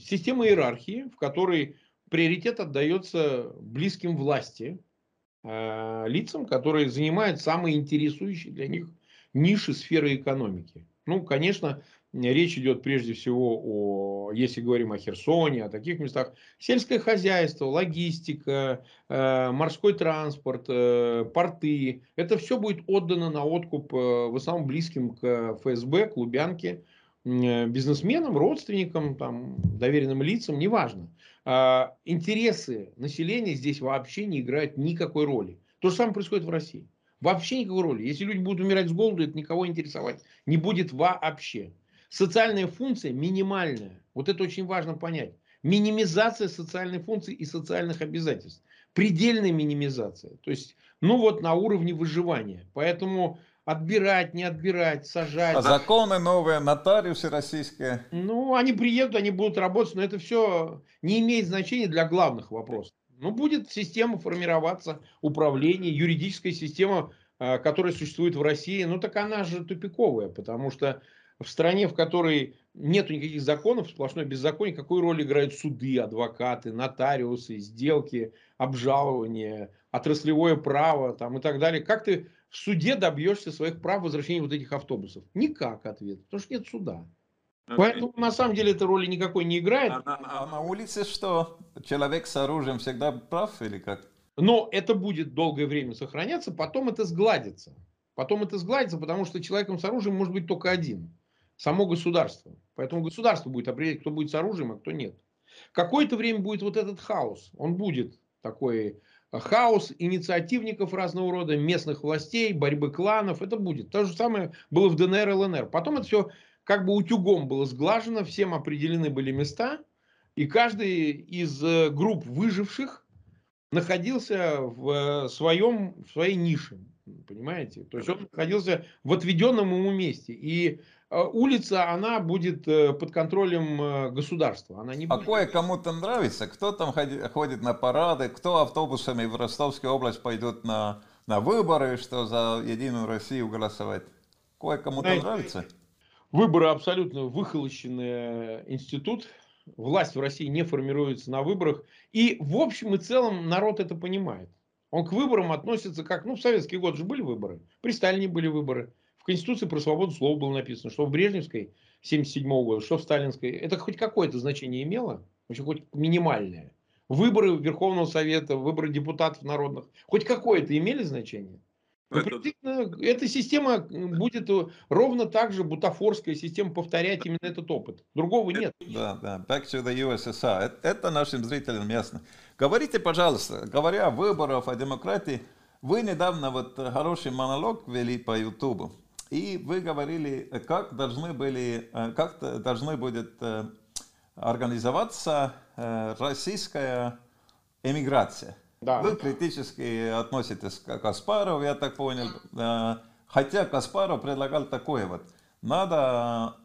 [SPEAKER 2] система иерархии, в которой приоритет отдается близким власти, э, лицам, которые занимают самые интересующие для них ниши сферы экономики. Ну, конечно, речь идет прежде всего о, если говорим о Херсоне, о таких местах, сельское хозяйство, логистика, э, морской транспорт, э, порты. Это все будет отдано на откуп э, в основном близким к ФСБ, к Лубянке, э, бизнесменам, родственникам, там, доверенным лицам, неважно. Э, интересы населения здесь вообще не играют никакой роли. То же самое происходит в России. Вообще никакой роли. Если люди будут умирать с голоду, это никого интересовать не будет вообще. Социальная функция минимальная. Вот это очень важно понять. Минимизация социальной функции и социальных обязательств. Предельная минимизация. То есть, ну вот на уровне выживания. Поэтому отбирать, не отбирать, сажать. А
[SPEAKER 1] законы новые, нотариусы российские.
[SPEAKER 2] Ну, они приедут, они будут работать, но это все не имеет значения для главных вопросов. Ну, будет система формироваться, управление, юридическая система, а, которая существует в России, ну, так она же тупиковая, потому что в стране, в которой нет никаких законов, сплошной беззаконие, какую роль играют суды, адвокаты, нотариусы, сделки, обжалование, отраслевое право там, и так далее. Как ты в суде добьешься своих прав возвращения вот этих автобусов? Никак ответ, потому что нет суда. Okay. Поэтому на самом деле эта роли никакой не играет. А,
[SPEAKER 1] а, а на улице что? Человек с оружием всегда прав или как?
[SPEAKER 2] Но это будет долгое время сохраняться, потом это сгладится. Потом это сгладится, потому что человеком с оружием может быть только один. Само государство. Поэтому государство будет определять, кто будет с оружием, а кто нет. Какое-то время будет вот этот хаос. Он будет такой э, хаос инициативников разного рода, местных властей, борьбы кланов. Это будет. То же самое было в ДНР и ЛНР. Потом это все как бы утюгом было сглажено, всем определены были места, и каждый из э, групп выживших находился в, своем, в своей нише, понимаете? То есть он находился в отведенном ему месте. И э, улица, она будет э, под контролем государства. Она не
[SPEAKER 1] а будет... кое кому-то нравится, кто там ходит на парады, кто автобусами в Ростовскую область пойдет на, на выборы, что за Единую Россию голосовать. Кое кому-то нравится.
[SPEAKER 2] Выборы абсолютно выхолощенный институт. Власть в России не формируется на выборах. И в общем и целом народ это понимает. Он к выборам относится как, ну в советские годы же были выборы, при Сталине были выборы. В Конституции про свободу слова было написано, что в Брежневской 77 года, что в Сталинской. Это хоть какое-то значение имело, вообще хоть минимальное. Выборы Верховного Совета, выборы депутатов народных, хоть какое-то имели значение? Это... Эта система будет э, ровно так же, бутафорская система, повторять именно этот опыт. Другого нет.
[SPEAKER 1] Да, да. Back to the USSR. Это, это нашим зрителям ясно. Говорите, пожалуйста, говоря о выборах, о демократии, вы недавно вот хороший монолог вели по Ютубу, и вы говорили, как должны были, э, как должны будет э, организоваться российская эмиграция. Да. Вы критически относитесь к Каспарову, я так понял. Хотя Каспаров предлагал такое вот. Надо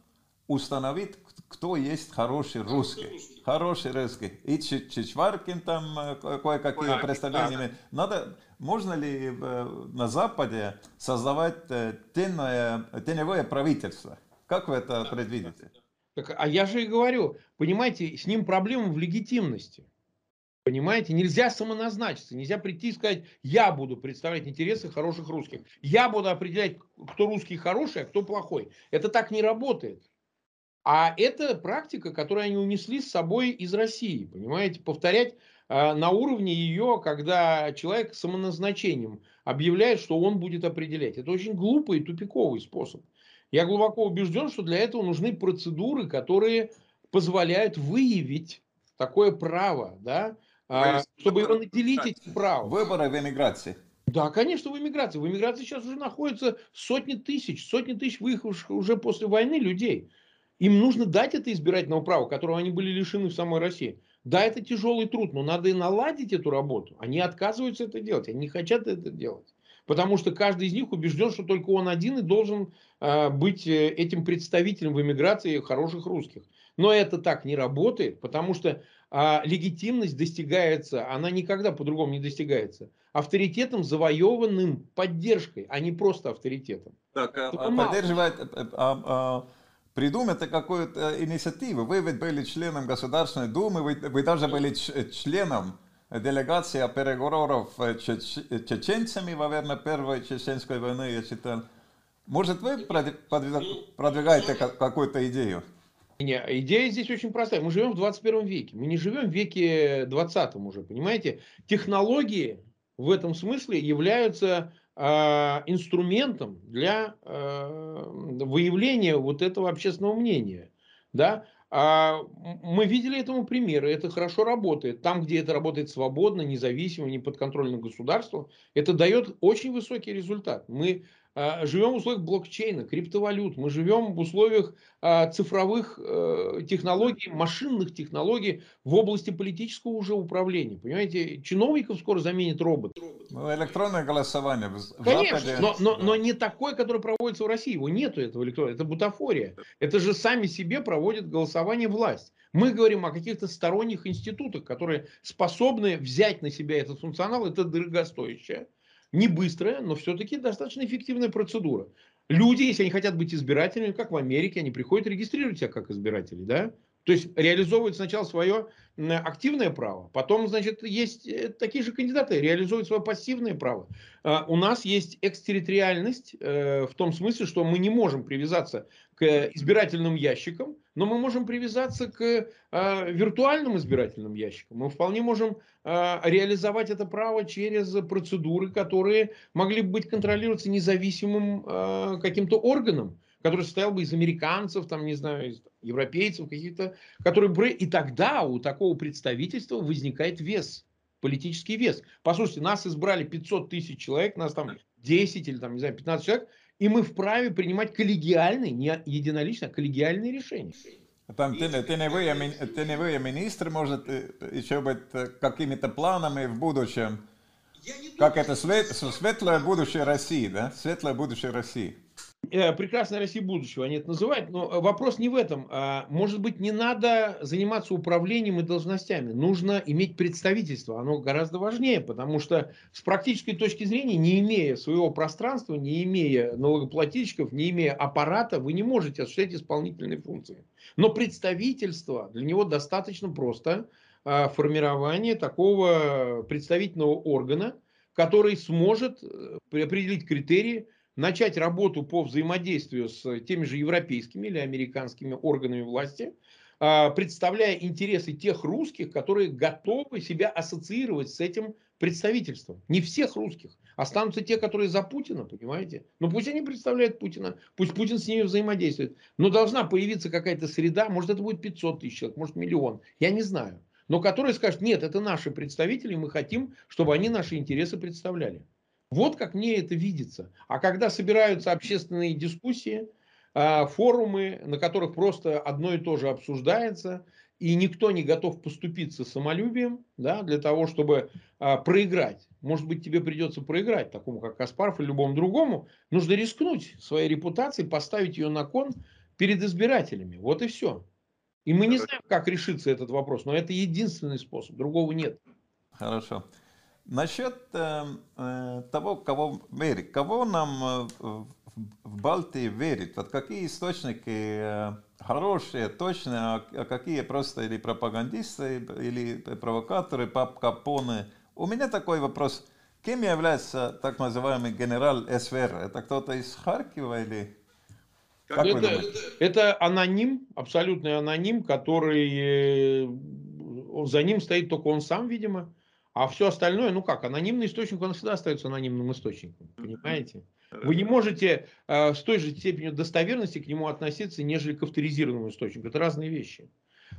[SPEAKER 1] установить, кто есть хороший русский. Хороший русский. И Чичваркин там э, кое-какие представления. Надо, можно ли на Западе создавать э, теневое, теневое правительство? Как вы это предвидите?
[SPEAKER 2] Так, а я же и говорю, понимаете, с ним проблема в легитимности. Понимаете, нельзя самоназначиться, нельзя прийти и сказать, я буду представлять интересы хороших русских. Я буду определять, кто русский хороший, а кто плохой. Это так не работает. А это практика, которую они унесли с собой из России. Понимаете, повторять э, на уровне ее, когда человек самоназначением объявляет, что он будет определять. Это очень глупый и тупиковый способ. Я глубоко убежден, что для этого нужны процедуры, которые позволяют выявить такое право, да, а, чтобы его наделить этим правом.
[SPEAKER 1] Выборы в эмиграции.
[SPEAKER 2] Да, конечно, в эмиграции. В эмиграции сейчас уже находятся сотни тысяч, сотни тысяч выехавших уже после войны людей. Им нужно дать это избирательное право, которого они были лишены в самой России. Да, это тяжелый труд, но надо и наладить эту работу. Они отказываются это делать, они не хотят это делать. Потому что каждый из них убежден, что только он один и должен э, быть э, этим представителем в эмиграции хороших русских. Но это так не работает, потому что а легитимность достигается, она никогда по-другому не достигается. Авторитетом, завоеванным поддержкой, а не просто авторитетом.
[SPEAKER 1] Так, а, а поддерживать, а, а, придумать какую-то инициативу. Вы ведь были членом Государственной Думы, вы, вы даже были членом делегация переговоров чеченцами во время Первой Чеченской войны, я читал. Может, вы продвигаете какую-то идею?
[SPEAKER 2] Не, идея здесь очень простая. Мы живем в 21 веке. Мы не живем в веке 20 уже, понимаете? Технологии в этом смысле являются инструментом для э, выявления вот этого общественного мнения. Да? А мы видели этому примеры, это хорошо работает. Там, где это работает свободно, независимо, не подконтрольно государству, это дает очень высокий результат. Мы а, живем в условиях блокчейна, криптовалют, мы живем в условиях а, цифровых э, технологий, машинных технологий в области политического уже управления. Понимаете, чиновников скоро заменит робот.
[SPEAKER 1] Ну, электронное голосование.
[SPEAKER 2] В Конечно, Западе, но, но, но не такое, которое проводится в России. Его нету этого электронного. Это бутафория. Это же сами себе проводит голосование власть. Мы говорим о каких-то сторонних институтах, которые способны взять на себя этот функционал. Это дорогостоящее не быстрая, но все-таки достаточно эффективная процедура. Люди, если они хотят быть избирателями, как в Америке, они приходят регистрировать себя как избиратели, да? То есть реализовывают сначала свое активное право, потом, значит, есть э, такие же кандидаты, реализуют свое пассивное право. А, у нас есть экстерриториальность э, в том смысле, что мы не можем привязаться к избирательным ящикам, но мы можем привязаться к а, виртуальным избирательным ящикам. Мы вполне можем а, реализовать это право через процедуры, которые могли бы быть контролироваться независимым каким-то органом который состоял бы из американцев, там, не знаю, из европейцев каких-то, которые бы... И тогда у такого представительства возникает вес, политический вес. Послушайте, нас избрали 500 тысяч человек, нас там 10 или там, не знаю, 15 человек, и мы вправе принимать коллегиальные, не единолично, а коллегиальные решения.
[SPEAKER 1] Там ты, ты, не вы, ты не вы, министр, может еще быть какими-то планами в будущем. Как это свет, светлое будущее России, да? Светлое будущее России.
[SPEAKER 2] Э, прекрасная Россия будущего, они это называют, но э, вопрос не в этом. А, может быть, не надо заниматься управлением и должностями, нужно иметь представительство, оно гораздо важнее, потому что с практической точки зрения, не имея своего пространства, не имея налогоплательщиков, не имея аппарата, вы не можете осуществлять исполнительные функции. Но представительство, для него достаточно просто а, формирование такого представительного органа, который сможет э, определить критерии, начать работу по взаимодействию с теми же европейскими или американскими органами власти, а, представляя интересы тех русских, которые готовы себя ассоциировать с этим представительством. Не всех русских. Останутся те, которые за Путина, понимаете? Но пусть они представляют Путина, пусть Путин с ними взаимодействует. Но должна появиться какая-то среда, может это будет 500 тысяч человек, может миллион, я не знаю. Но которые скажут, нет, это наши представители, мы хотим, чтобы они наши интересы представляли. Вот как мне это видится. А когда собираются общественные дискуссии, а, форумы, на которых просто одно и то же обсуждается, и никто не готов поступиться самолюбием да, для того, чтобы а, проиграть. Может быть, тебе придется проиграть, такому как Каспаров или любому другому. Нужно рискнуть своей репутацией, поставить ее на кон перед избирателями. Вот и все. И мы не знаем, как решится этот вопрос, но это единственный способ, другого нет.
[SPEAKER 1] Хорошо. Насчет э, э, того, кого верить. Кого нам э, в Балтии верить? Вот какие источники э, хорошие, точные, а, а какие просто или пропагандисты, или провокаторы, пап Капоне? У меня такой вопрос. Кем является так называемый генерал СВР? Это кто-то из Харькова или...
[SPEAKER 2] Как это, это аноним, абсолютный аноним, который за ним стоит только он сам, видимо. А все остальное, ну как, анонимный источник, он всегда остается анонимным источником. Понимаете? Вы не можете э, с той же степенью достоверности к нему относиться, нежели к авторизированному источнику. Это разные вещи.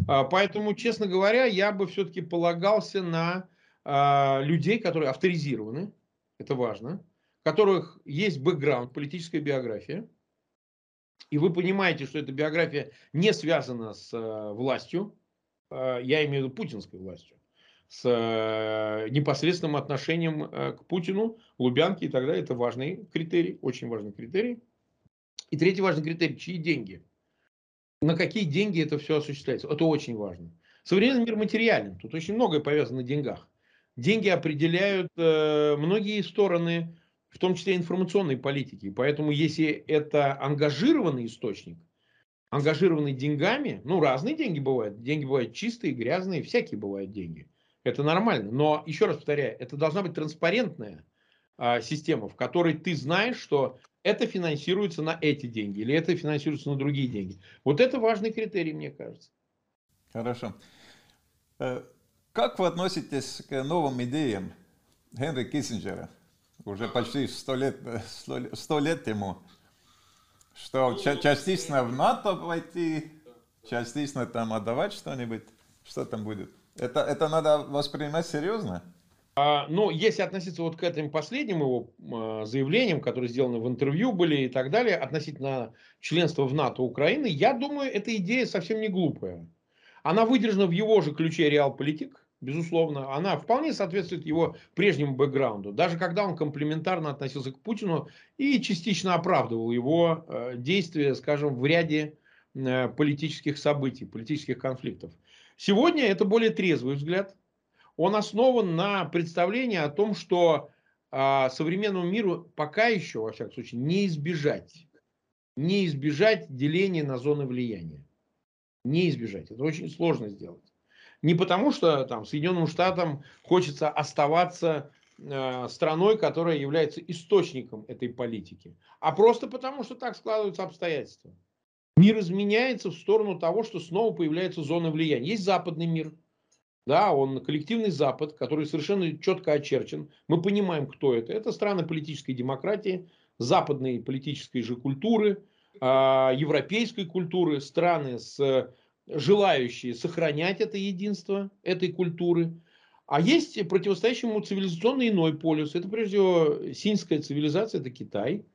[SPEAKER 2] Э, поэтому, честно говоря, я бы все-таки полагался на э, людей, которые авторизированы. Это важно. Которых есть бэкграунд, политическая биография. И вы понимаете, что эта биография не связана с э, властью. Э, я имею в виду путинской властью с э, непосредственным отношением э, к Путину, Лубянке и так далее. Это важный критерий, очень важный критерий. И третий важный критерий, чьи деньги. На какие деньги это все осуществляется. Это очень важно. Современный мир материален. Тут очень многое повязано на деньгах. Деньги определяют э, многие стороны, в том числе информационной политики. Поэтому если это ангажированный источник, ангажированный деньгами, ну разные деньги бывают. Деньги бывают чистые, грязные, всякие бывают деньги – Это нормально. Но, еще раз повторяю, это должна быть транспарентная а, система, в которой ты знаешь, что это финансируется на эти деньги или это финансируется на другие деньги. Вот это важный критерий, мне кажется.
[SPEAKER 1] Хорошо. Э, как вы относитесь к новым идеям Генри Киссинджера? Уже почти сто лет, сто лет ему, что частично в НАТО войти, частично там отдавать что-нибудь. Что там будет? Это, это надо воспринимать серьезно?
[SPEAKER 2] А, ну, если относиться вот к этим последним его а, заявлениям, которые сделаны в интервью были и так далее, относительно членства в НАТО Украины, я думаю, эта идея совсем не глупая. Она выдержана в его же ключе реал-политик, безусловно. Она вполне соответствует его прежнему бэкграунду. Даже когда он комплементарно относился к Путину и частично оправдывал его э, действия, скажем, в ряде э, политических событий, политических конфликтов. Сегодня это более трезвый взгляд он основан на представлении о том, что а, современному миру пока еще, во всяком случае, не избежать, не избежать деления на зоны влияния. Не избежать. Это очень сложно сделать. Не потому, что там Соединенным Штатам хочется оставаться э, страной, которая является источником этой политики, а просто потому, что так складываются обстоятельства. Мир изменяется в сторону того, что снова появляется зона влияния. Есть западный мир – да, он коллективный Запад, который совершенно четко очерчен. Мы понимаем, кто это. Это страны политической демократии, западной политической же культуры, а, европейской культуры, страны, с, желающие сохранять это единство этой культуры. А есть противостоящий ему цивилизационный иной полюс. Это прежде всего синская цивилизация, это Китай,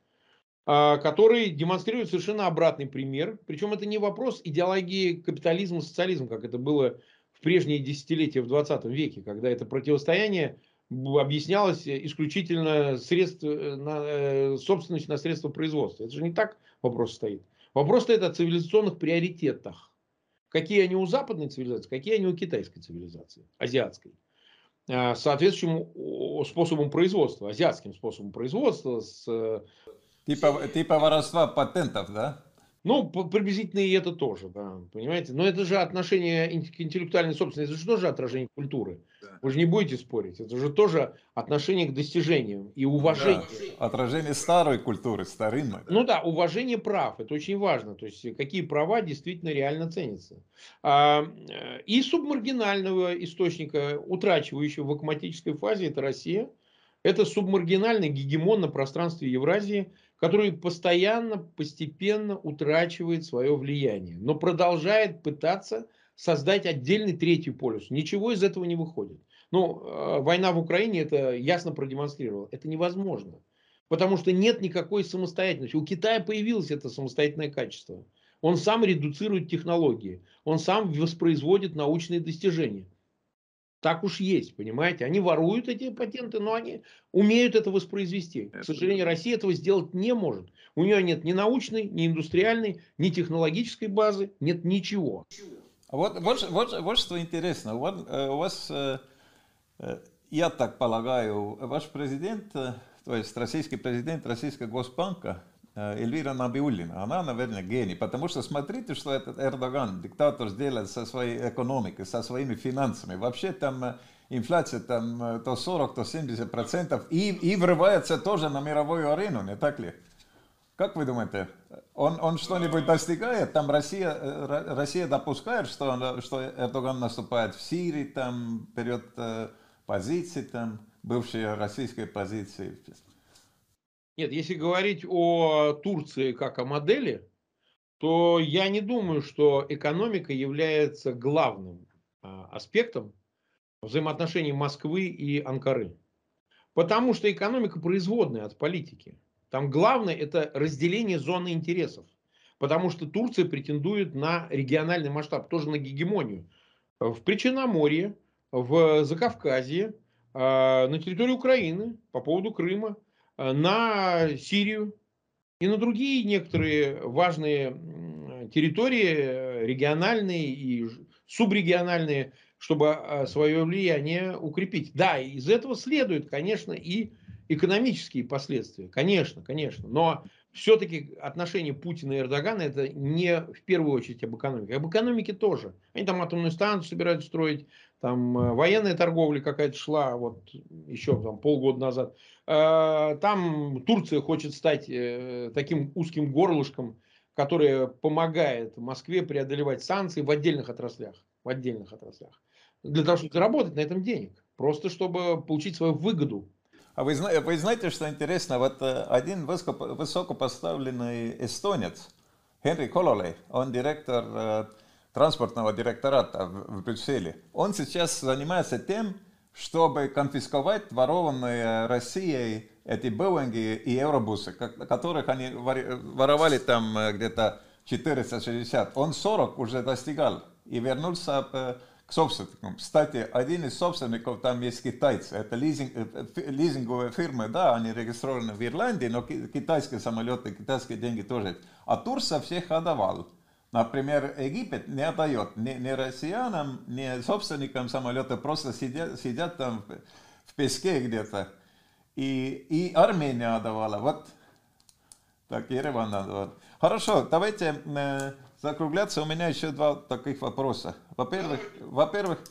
[SPEAKER 2] который демонстрирует совершенно обратный пример. Причем это не вопрос идеологии капитализма, социализма, как это было прежние десятилетия в 20 веке, когда это противостояние объяснялось исключительно средств, э, на, э, собственность на средства производства. Это же не так вопрос стоит. Вопрос стоит о цивилизационных приоритетах. Какие они у западной цивилизации, какие они у китайской цивилизации, азиатской. А, соответствующим способом производства, азиатским способом производства. С...
[SPEAKER 1] Типа, типа воровства патентов, да?
[SPEAKER 2] Ну, приблизительно и это тоже, да, понимаете. Но это же отношение к интеллектуальной собственности, это же тоже отражение культуры. Да. Вы же не будете спорить. Это же тоже отношение к достижениям и уважение.
[SPEAKER 1] Да. Отражение старой культуры, старинной.
[SPEAKER 2] Ну да, уважение прав, это очень важно. То есть, какие права действительно реально ценятся. А, э, и субмаргинального источника, утрачивающего в акматической фазе, это Россия. Это субмаргинальный гегемон на пространстве Евразии – который постоянно, постепенно утрачивает свое влияние, но продолжает пытаться создать отдельный третий полюс. Ничего из этого не выходит. Ну, э, война в Украине это ясно продемонстрировала. Это невозможно. Потому что нет никакой самостоятельности. У Китая появилось это самостоятельное качество. Он сам редуцирует технологии. Он сам воспроизводит научные достижения. Так уж есть, понимаете? Они воруют эти патенты, но они умеют это воспроизвести. К сожалению, Россия этого сделать не может. У нее нет ни научной, ни индустриальной, ни технологической базы, нет ничего.
[SPEAKER 1] А вот, вот, вот, вот что интересно. Вот, э, у вас, э, э, я так полагаю, ваш президент, то есть российский президент Российского Госбанка, Эльвира Набиуллина, она, наверное, гений, потому что смотрите, что этот Эрдоган, диктатор, сделает со своей экономикой, со своими финансами. Вообще там э, инфляция там э, то 40, то 70 процентов и, и врывается тоже на мировую арену, не так ли? Как вы думаете, он, он что-нибудь достигает? Там Россия, Россия допускает, что, что Эрдоган наступает в Сирии, там берет позиции, там бывшие российские позиции.
[SPEAKER 2] Нет, если говорить о Турции как о модели, то я не думаю, что экономика является главным а, аспектом взаимоотношений Москвы и Анкары. Потому что экономика производная от политики. Там главное это разделение зоны интересов. Потому что Турция претендует на региональный масштаб, тоже на гегемонию. В Причерноморье, в Закавказье, а, на территории Украины, по поводу Крыма. Э, на Сирию и на другие некоторые важные территории, э, региональные и субрегиональные, чтобы э, свое влияние укрепить. Да, из этого следует, конечно, и экономические последствия, конечно, конечно. Но все-таки отношения Путина и Эрдогана это не в первую очередь об экономике. Об экономике тоже. Они там атомную станцию собираются строить, там э, военная торговля какая-то шла вот еще там полгода назад. Э, там Турция хочет стать э, таким узким горлышком, которое помогает Москве преодолевать санкции в отдельных отраслях. В отдельных отраслях. Для того, чтобы заработать на этом денег. Просто чтобы получить свою выгоду
[SPEAKER 1] а вы, вы знаете, что интересно? Вот один высокопоставленный эстонец, Henry Hololei, он директор транспортного директората в, Брюсселе. Он сейчас занимается тем, чтобы конфисковать ворованные Россией эти Боинги и Евробусы, которых они воровали там э, где-то 460. Он 40 уже достигал и вернулся к собственникам. Кстати, один из собственников там есть китайцы. Это лизинг, э, лизинговые фирмы, да, они регистрированы в Ирландии, но китайские самолеты, китайские деньги тоже. А Турция всех отдавал. Например, Египет не отдает ни, ни россиянам, ни собственникам самолета, просто сидят, сидят там в, в песке где-то. И, и Армения отдавала. Вот так, Ереван отдавал. Хорошо, давайте э, закругляться, у меня еще два таких вопроса. Во-первых, во-первых,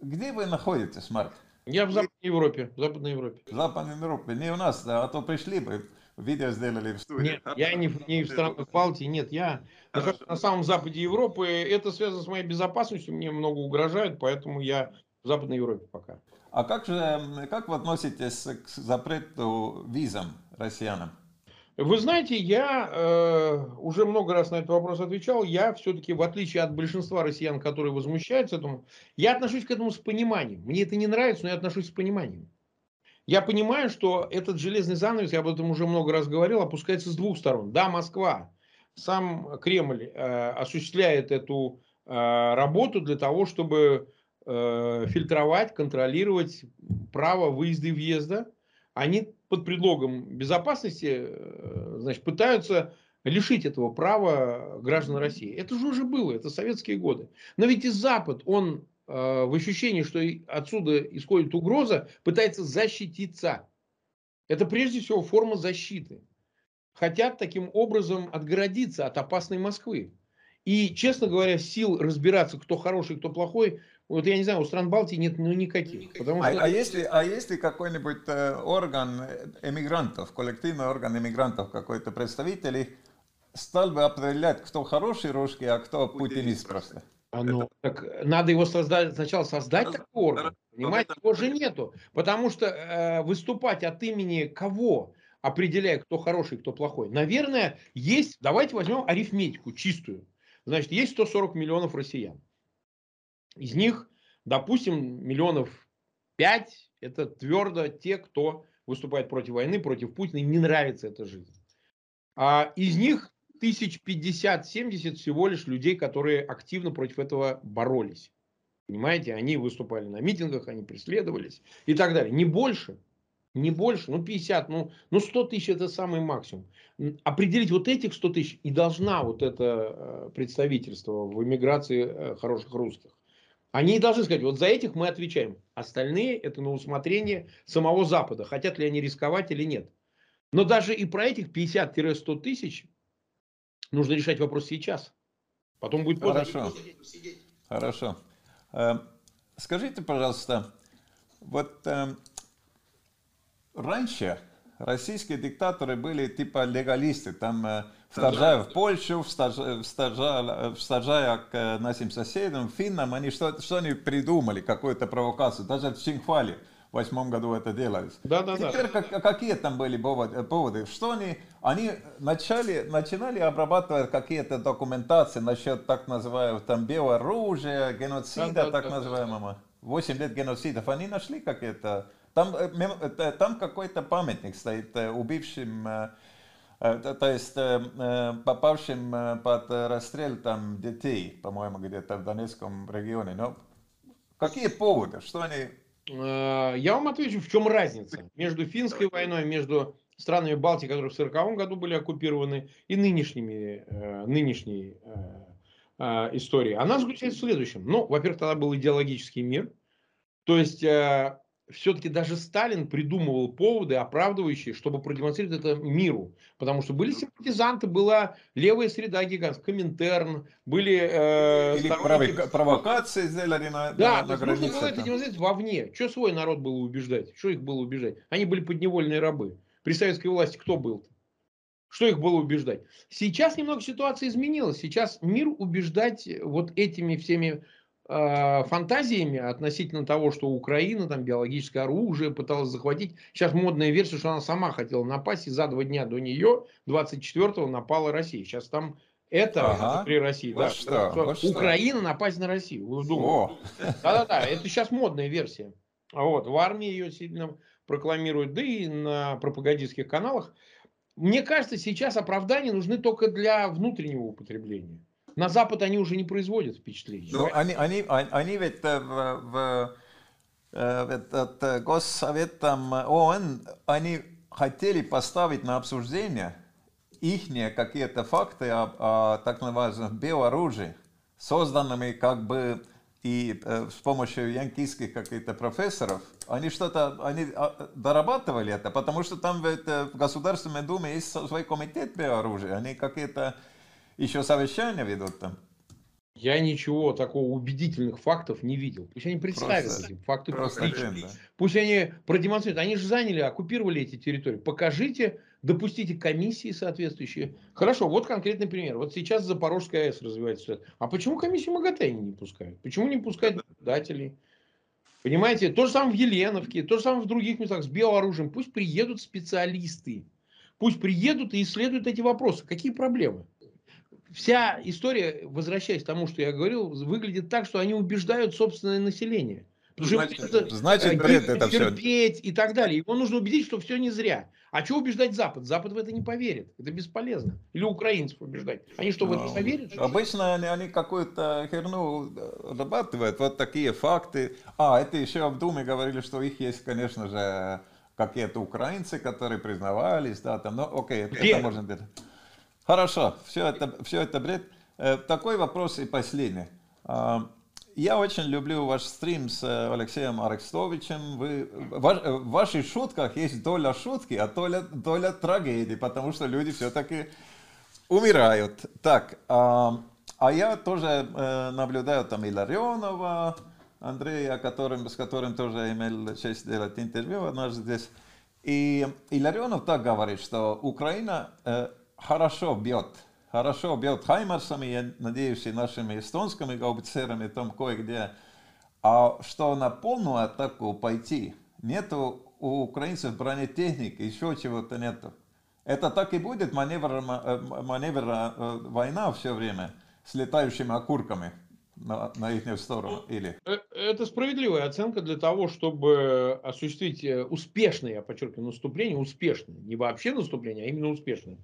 [SPEAKER 1] где вы находитесь, Марк?
[SPEAKER 2] Я в Западной Европе. В Западной Европе.
[SPEAKER 1] В Западной Европе. Не у нас, да, а то пришли бы, видео сделали в студии.
[SPEAKER 2] Нет, я не, не в странах Балтии, нет, я нахожусь на самом западе Европы. Это связано с моей безопасностью, мне много угрожают, поэтому я в Западной Европе пока.
[SPEAKER 1] А как же, как вы относитесь к запрету визам россиянам?
[SPEAKER 2] Вы знаете, я э, уже много раз на этот вопрос отвечал. Я все-таки, в отличие от большинства россиян, которые возмущаются этому, я отношусь к этому с пониманием. Мне это не нравится, но я отношусь с пониманием. Я понимаю, что этот железный занавес, я об этом уже много раз говорил, опускается с двух сторон. Да, Москва, сам Кремль э, осуществляет эту э, работу для того, чтобы э, фильтровать, контролировать право выезда и въезда. Они под предлогом безопасности э, значит, пытаются лишить этого права граждан России. Это же уже было, это советские годы. Но ведь и Запад, он в ощущении, что отсюда исходит угроза, пытается защититься. Это прежде всего форма защиты. Хотят таким образом отгородиться от опасной Москвы. И, честно говоря, сил разбираться, кто хороший, кто плохой, вот я не знаю, у стран Балтии нет ну, никаких.
[SPEAKER 1] Потому а, что... а, а, если, а если какой-нибудь э, орган эмигрантов, коллективный орган эмигрантов, какой-то представитель, стал бы определять, кто хороший русский, а кто путинист просто?
[SPEAKER 2] А ну, так надо его создать, сначала создать такой орган, понимаете, его же нету. Потому что э, выступать от имени кого, определяя, кто хороший, кто плохой, наверное, есть, давайте возьмем арифметику чистую. Значит, есть 140 миллионов россиян. Из них, допустим, миллионов 5 – это твердо те, кто выступает против войны, против Путина, и не нравится эта жизнь. А из них тысяч 50-70 всего лишь людей, которые активно против этого боролись. Понимаете, они выступали на митингах, они преследовались и так далее. Не больше, не больше, ну 50, ну, ну 100 тысяч это самый максимум. Определить вот этих 100 тысяч и должна вот это э, представительство в эмиграции э, хороших русских. Они должны сказать, вот за этих мы отвечаем. Остальные это на усмотрение самого Запада, хотят ли они рисковать или нет. Но даже и про этих 50-100 тысяч нужно решать вопрос сейчас. Потом будет
[SPEAKER 1] поздно. Хорошо. Хорошо. Э, скажите, пожалуйста, вот э, раньше российские диктаторы были типа легалисты, там э, вторжая в Польшу, вторжая, вторжая к нашим соседям, финнам, они что, что они придумали, какую-то провокацию, даже в Чинхвале в восьмом году это делалось. Да, да, Теперь да. Как, какие там были поводы? Что они, они начали, начинали обрабатывать какие-то документации насчет так называемого там биооружия, геноцида, да, да, так да, называемого. Восемь лет геноцидов. Они нашли какие-то там, э, э, там какой-то памятник стоит э, убившим, то есть попавшим под расстрел там детей, по-моему, где-то в Донецком регионе. Но какие поводы? Что они...
[SPEAKER 2] Я вам отвечу, в чем разница между финской войной, между странами Балтии, которые в 1940 году были оккупированы, и нынешними, нынешней историей. Она заключается в следующем. Ну, во-первых, тогда был идеологический мир. То есть все-таки даже Сталин придумывал поводы, оправдывающие, чтобы продемонстрировать это миру. Потому что были симпатизанты, была левая среда гигантская, Коминтерн, были...
[SPEAKER 1] Э, Или сторонники... провокации сделали на,
[SPEAKER 2] да, на, на границе. нужно было это демонстрировать вовне. Что свой народ было убеждать? Что их было убеждать? Они были подневольные рабы. При советской власти кто был? -то? Что их было убеждать? Сейчас немного ситуация изменилась. Сейчас мир убеждать вот этими всеми фантазиями относительно того, что Украина там биологическое оружие пыталась захватить. Сейчас модная версия, что она сама хотела напасть, и за два дня до нее, 24-го, напала Россия. Сейчас там это ага. при России. Вот да, что, что вот Украина что. напасть на Россию. Вы? Да-да-да, это сейчас модная версия. Вот, в армии ее сильно прокламируют, да и на пропагандистских каналах. Мне кажется, сейчас оправдания нужны только для внутреннего употребления. На Запад они уже не производят впечатления.
[SPEAKER 1] Ну, они, они, они ведь в, в, в этот госсоветом ООН, они хотели поставить на обсуждение их какие-то факты о, о так называемом биооружии, созданными как бы и э, с помощью янкийских каких-то профессоров, они что-то, они а, дорабатывали это, потому что там в, это, в Государственной Думе есть свой комитет биооружия, они какие-то еще совещания ведут там.
[SPEAKER 2] Я ничего такого убедительных фактов не видел. Пусть они представят просто, эти факты. Просто да. Пусть они продемонстрируют. Они же заняли, оккупировали эти территории. Покажите допустите комиссии соответствующие. Хорошо, вот конкретный пример. Вот сейчас Запорожская АЭС развивается. А почему комиссию МАГАТЭ не пускают? Почему не пускают наблюдателей? Понимаете, то же самое в Еленовке, то же самое в других местах с биооружием. Пусть приедут специалисты. Пусть приедут и исследуют эти вопросы. Какие проблемы? Вся история, возвращаясь к тому, что я говорил, выглядит так, что они убеждают собственное население.
[SPEAKER 1] Значит, это, значит бред это
[SPEAKER 2] терпеть все. и так далее. Его нужно убедить, что все не зря. А что убеждать Запад? Запад в это не поверит. Это бесполезно. Или украинцев убеждать. Они что, в это поверят?
[SPEAKER 1] Обычно они, они какую-то херну зарабатывают. Вот такие факты. А, это еще в Думе говорили, что их есть, конечно же, какие-то украинцы, которые признавались. Да, там, ну, окей, это, это можно. Хорошо, все это, все это бред. Э, такой вопрос и последний. А, я очень люблю ваш стрим с э, Алексеем Арестовичем. Вы, в, э, в ваших шутках есть доля шутки, а доля, доля трагедии, потому что люди все-таки умирают. Так, а, а я тоже наблюдаю там Иларионова, Андрея, которым, с которым тоже имел честь делать интервью однажды здесь. И Иларионов так говорит, что Украина хорошо бьет хорошо бьет Хаймарсами, я надеюсь, и нашими эстонскими гаубицерами там кое-где. А что на полную атаку пойти, нету у украинцев бронетехники, еще чего-то нету. Это так и будет маневр, э, маневр э, война все время с летающими окурками на, на их сторону? Или?
[SPEAKER 2] Э, это справедливая оценка для того, чтобы осуществить успешное, я подчеркиваю, наступление, успешное. Не вообще наступление, а именно успешное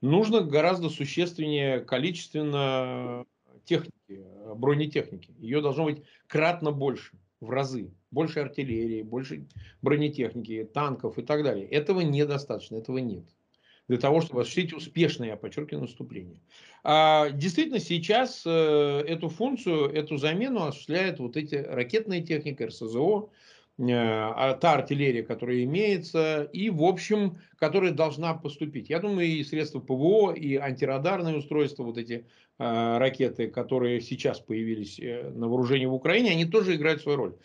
[SPEAKER 2] нужно гораздо существеннее количественно техники, бронетехники. Ее должно быть кратно больше, в разы. Больше артиллерии, больше бронетехники, танков и так далее. Этого недостаточно, этого нет. Для того, чтобы осуществить успешное, я подчеркиваю, наступление. А, действительно, сейчас э, эту функцию, эту замену осуществляет вот эти ракетная техника, РСЗО, Э, та артиллерия, которая имеется, и, в общем, которая должна поступить. Я думаю, и средства ПВО, и антирадарные устройства, вот эти э, ракеты, которые сейчас появились э, на вооружении в Украине, они тоже играют свою роль.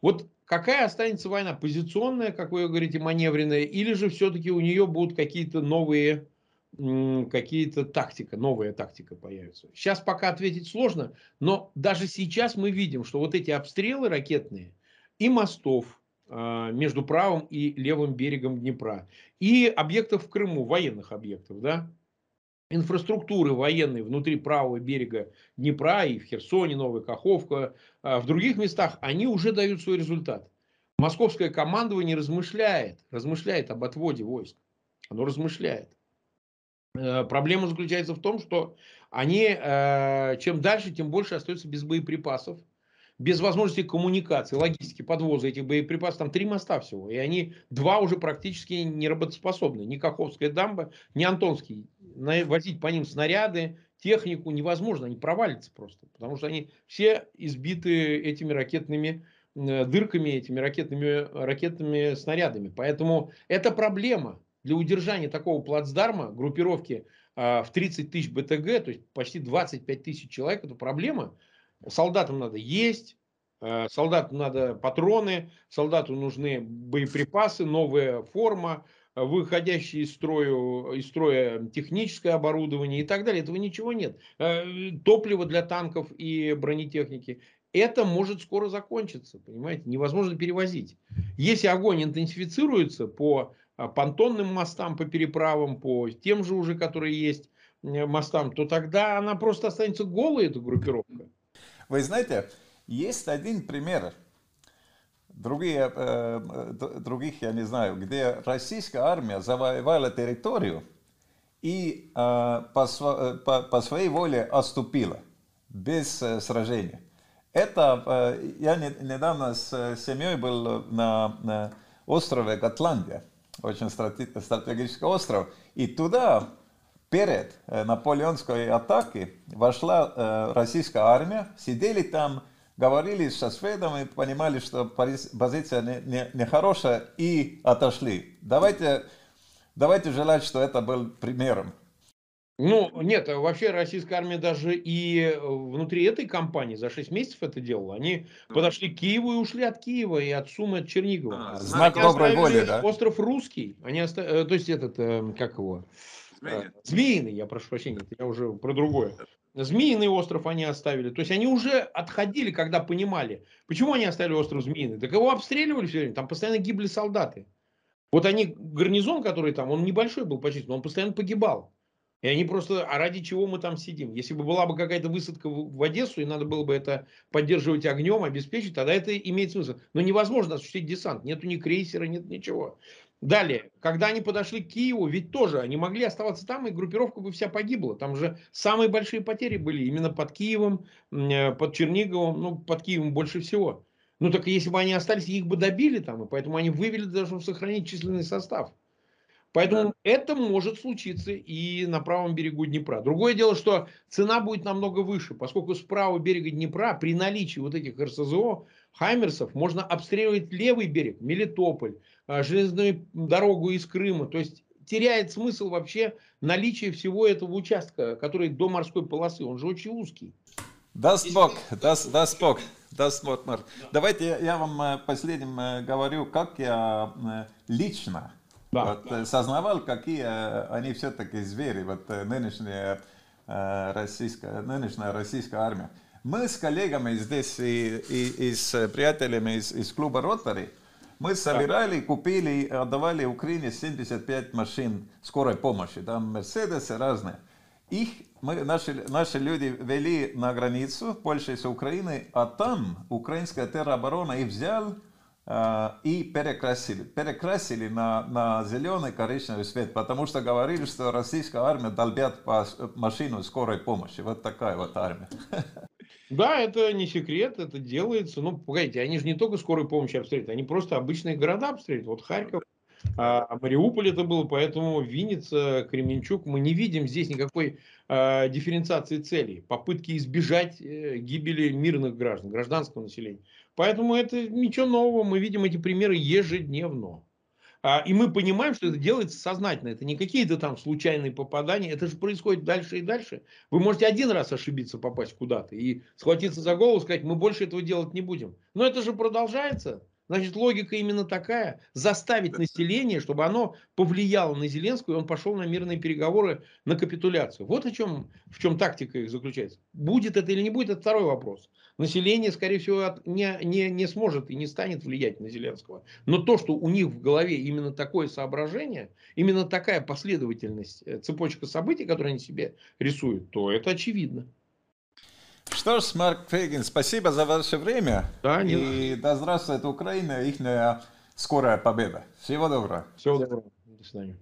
[SPEAKER 2] Вот какая останется война? Позиционная, как вы говорите, маневренная, или же все-таки у нее будут какие-то новые какие-то тактика, новая тактика появится. Сейчас пока ответить сложно, но даже сейчас мы видим, что вот эти обстрелы ракетные, и мостов а, между правым и левым берегом Днепра, и объектов в Крыму, военных объектов, да, инфраструктуры военной внутри правого берега Днепра и в Херсоне, Новая Каховка, а, в других местах, они уже дают свой результат. Московское командование размышляет, размышляет об отводе войск. Оно размышляет. Э, проблема заключается в том, что они э, чем дальше, тем больше остаются без боеприпасов без возможности коммуникации, логистики, подвоза этих боеприпасов, там три моста всего, и они, два уже практически не работоспособны, ни Каховская дамба, ни Антонский. Возить по ним снаряды, технику невозможно, они провалятся просто, потому что они все избиты этими ракетными дырками этими ракетными, ракетными снарядами. Поэтому это проблема для удержания такого плацдарма, группировки в 30 тысяч БТГ, то есть почти 25 тысяч человек, это проблема. Солдатам надо есть, солдатам надо патроны, солдату нужны боеприпасы, новая форма, выходящие из строя, из строя техническое оборудование и так далее. Этого ничего нет. Э, топливо для танков и бронетехники. Это может скоро закончиться, понимаете, невозможно перевозить. Если огонь интенсифицируется по понтонным мостам, по переправам, по тем же уже, которые есть э, мостам, то тогда она просто останется голой, эта группировка.
[SPEAKER 1] Вы знаете, есть один пример другие, э, других я не знаю, где российская армия завоевала территорию и э, по, э, по, по своей воле отступила без сражения. Это я недавно с семьей был на, на острове Готландия, очень стратегический остров, и туда перед наполеонской атакой вошла российская армия, сидели там говорили со шведами, понимали, что позиция нехорошая не, не и отошли. Давайте, давайте желать, что это был примером.
[SPEAKER 2] Ну, нет, вообще российская армия даже и внутри этой кампании за 6 месяцев это делала. Они ну. подошли к Киеву и ушли от Киева и от Сумы, от Чернигова.
[SPEAKER 1] А, знак они доброй воли, да?
[SPEAKER 2] Остров Русский. Они оста... Э, то есть этот, э, как его? Змеиный. Змеиный, я прошу прощения, я уже про другое. Змеиный остров они оставили. То есть они уже отходили, когда понимали. Почему они оставили остров Змеиный? Так его обстреливали все время. Там постоянно гибли солдаты. Вот они, гарнизон, который там, он небольшой был почти, но он постоянно погибал. И они просто, а ради чего мы там сидим? Если бы была бы какая-то высадка в Одессу, и надо было бы это поддерживать огнем, обеспечить, тогда это имеет смысл. Но невозможно осуществить десант. Нету ни крейсера, нет ничего. Далее, когда они подошли к Киеву, ведь тоже они могли оставаться там, и группировка бы вся погибла. Там же самые большие потери были именно под Киевом, э, под Черниговым, ну, под Киевом больше всего. Ну, так если бы они остались, их бы добили там, и поэтому они вывели даже, сохранить численный состав. Поэтому да. это может случиться и на правом берегу Днепра. Другое дело, что цена будет намного выше, поскольку с правого берега Днепра при наличии вот этих РСЗО, Хаймерсов, можно обстреливать левый берег, Мелитополь, а, железную дорогу из Крыма. То есть теряет смысл вообще наличие всего этого участка, который до морской полосы. Он же очень узкий.
[SPEAKER 1] Даст Бог, даст, даст Бог, даст Бог, Марк. Давайте я, я вам э, последним э, говорю, как я э, лично да. вот, сознавал, какие они все-таки звери, вот нынешняя российская, нынешняя российская армия. Мы с коллегами здесь и, и, и с приятелями из, из клуба Ротари, мы собирали, купили, отдавали Украине 75 машин скорой помощи. Там Мерседесы разные. Их мы, наши, наши люди вели на границу Польши с Украиной, а там украинская тероборона их взял э, и перекрасили. Перекрасили на, на зеленый коричневый цвет, потому что говорили, что российская армия долбят по машину скорой помощи. Вот такая вот армия.
[SPEAKER 2] Да, это не секрет, это делается. Ну, погодите, они же не только скорой помощи обстреливают, они просто обычные города обстреливают. Вот Харьков, а, Мариуполь это было, поэтому Винница, Кременчук, мы не видим здесь никакой а, дифференциации целей, попытки избежать э, гибели мирных граждан, гражданского населения. Поэтому это ничего нового, мы видим эти примеры ежедневно. А, и мы понимаем, что это делается сознательно. Это не какие-то там случайные попадания. Это же происходит дальше и дальше. Вы можете один раз ошибиться, попасть куда-то и схватиться за голову, сказать, мы больше этого делать не будем. Но это же продолжается. Значит, логика именно такая. Заставить население, чтобы оно повлияло на Зеленского, и он пошел на мирные переговоры, на капитуляцию. Вот о чем, в чем тактика их заключается. Будет это или не будет, это второй вопрос. Население, скорее всего, не, не, не сможет и не станет влиять на Зеленского. Но то, что у них в голове именно такое соображение, именно такая последовательность, э, цепочка событий, которую они себе рисуют, то это очевидно.
[SPEAKER 1] Что ж, Марк Фейгин, спасибо за ваше время. Да, не И да здравствует Украина, их скорая победа. Всего доброго.
[SPEAKER 2] Всего доброго. До свидания.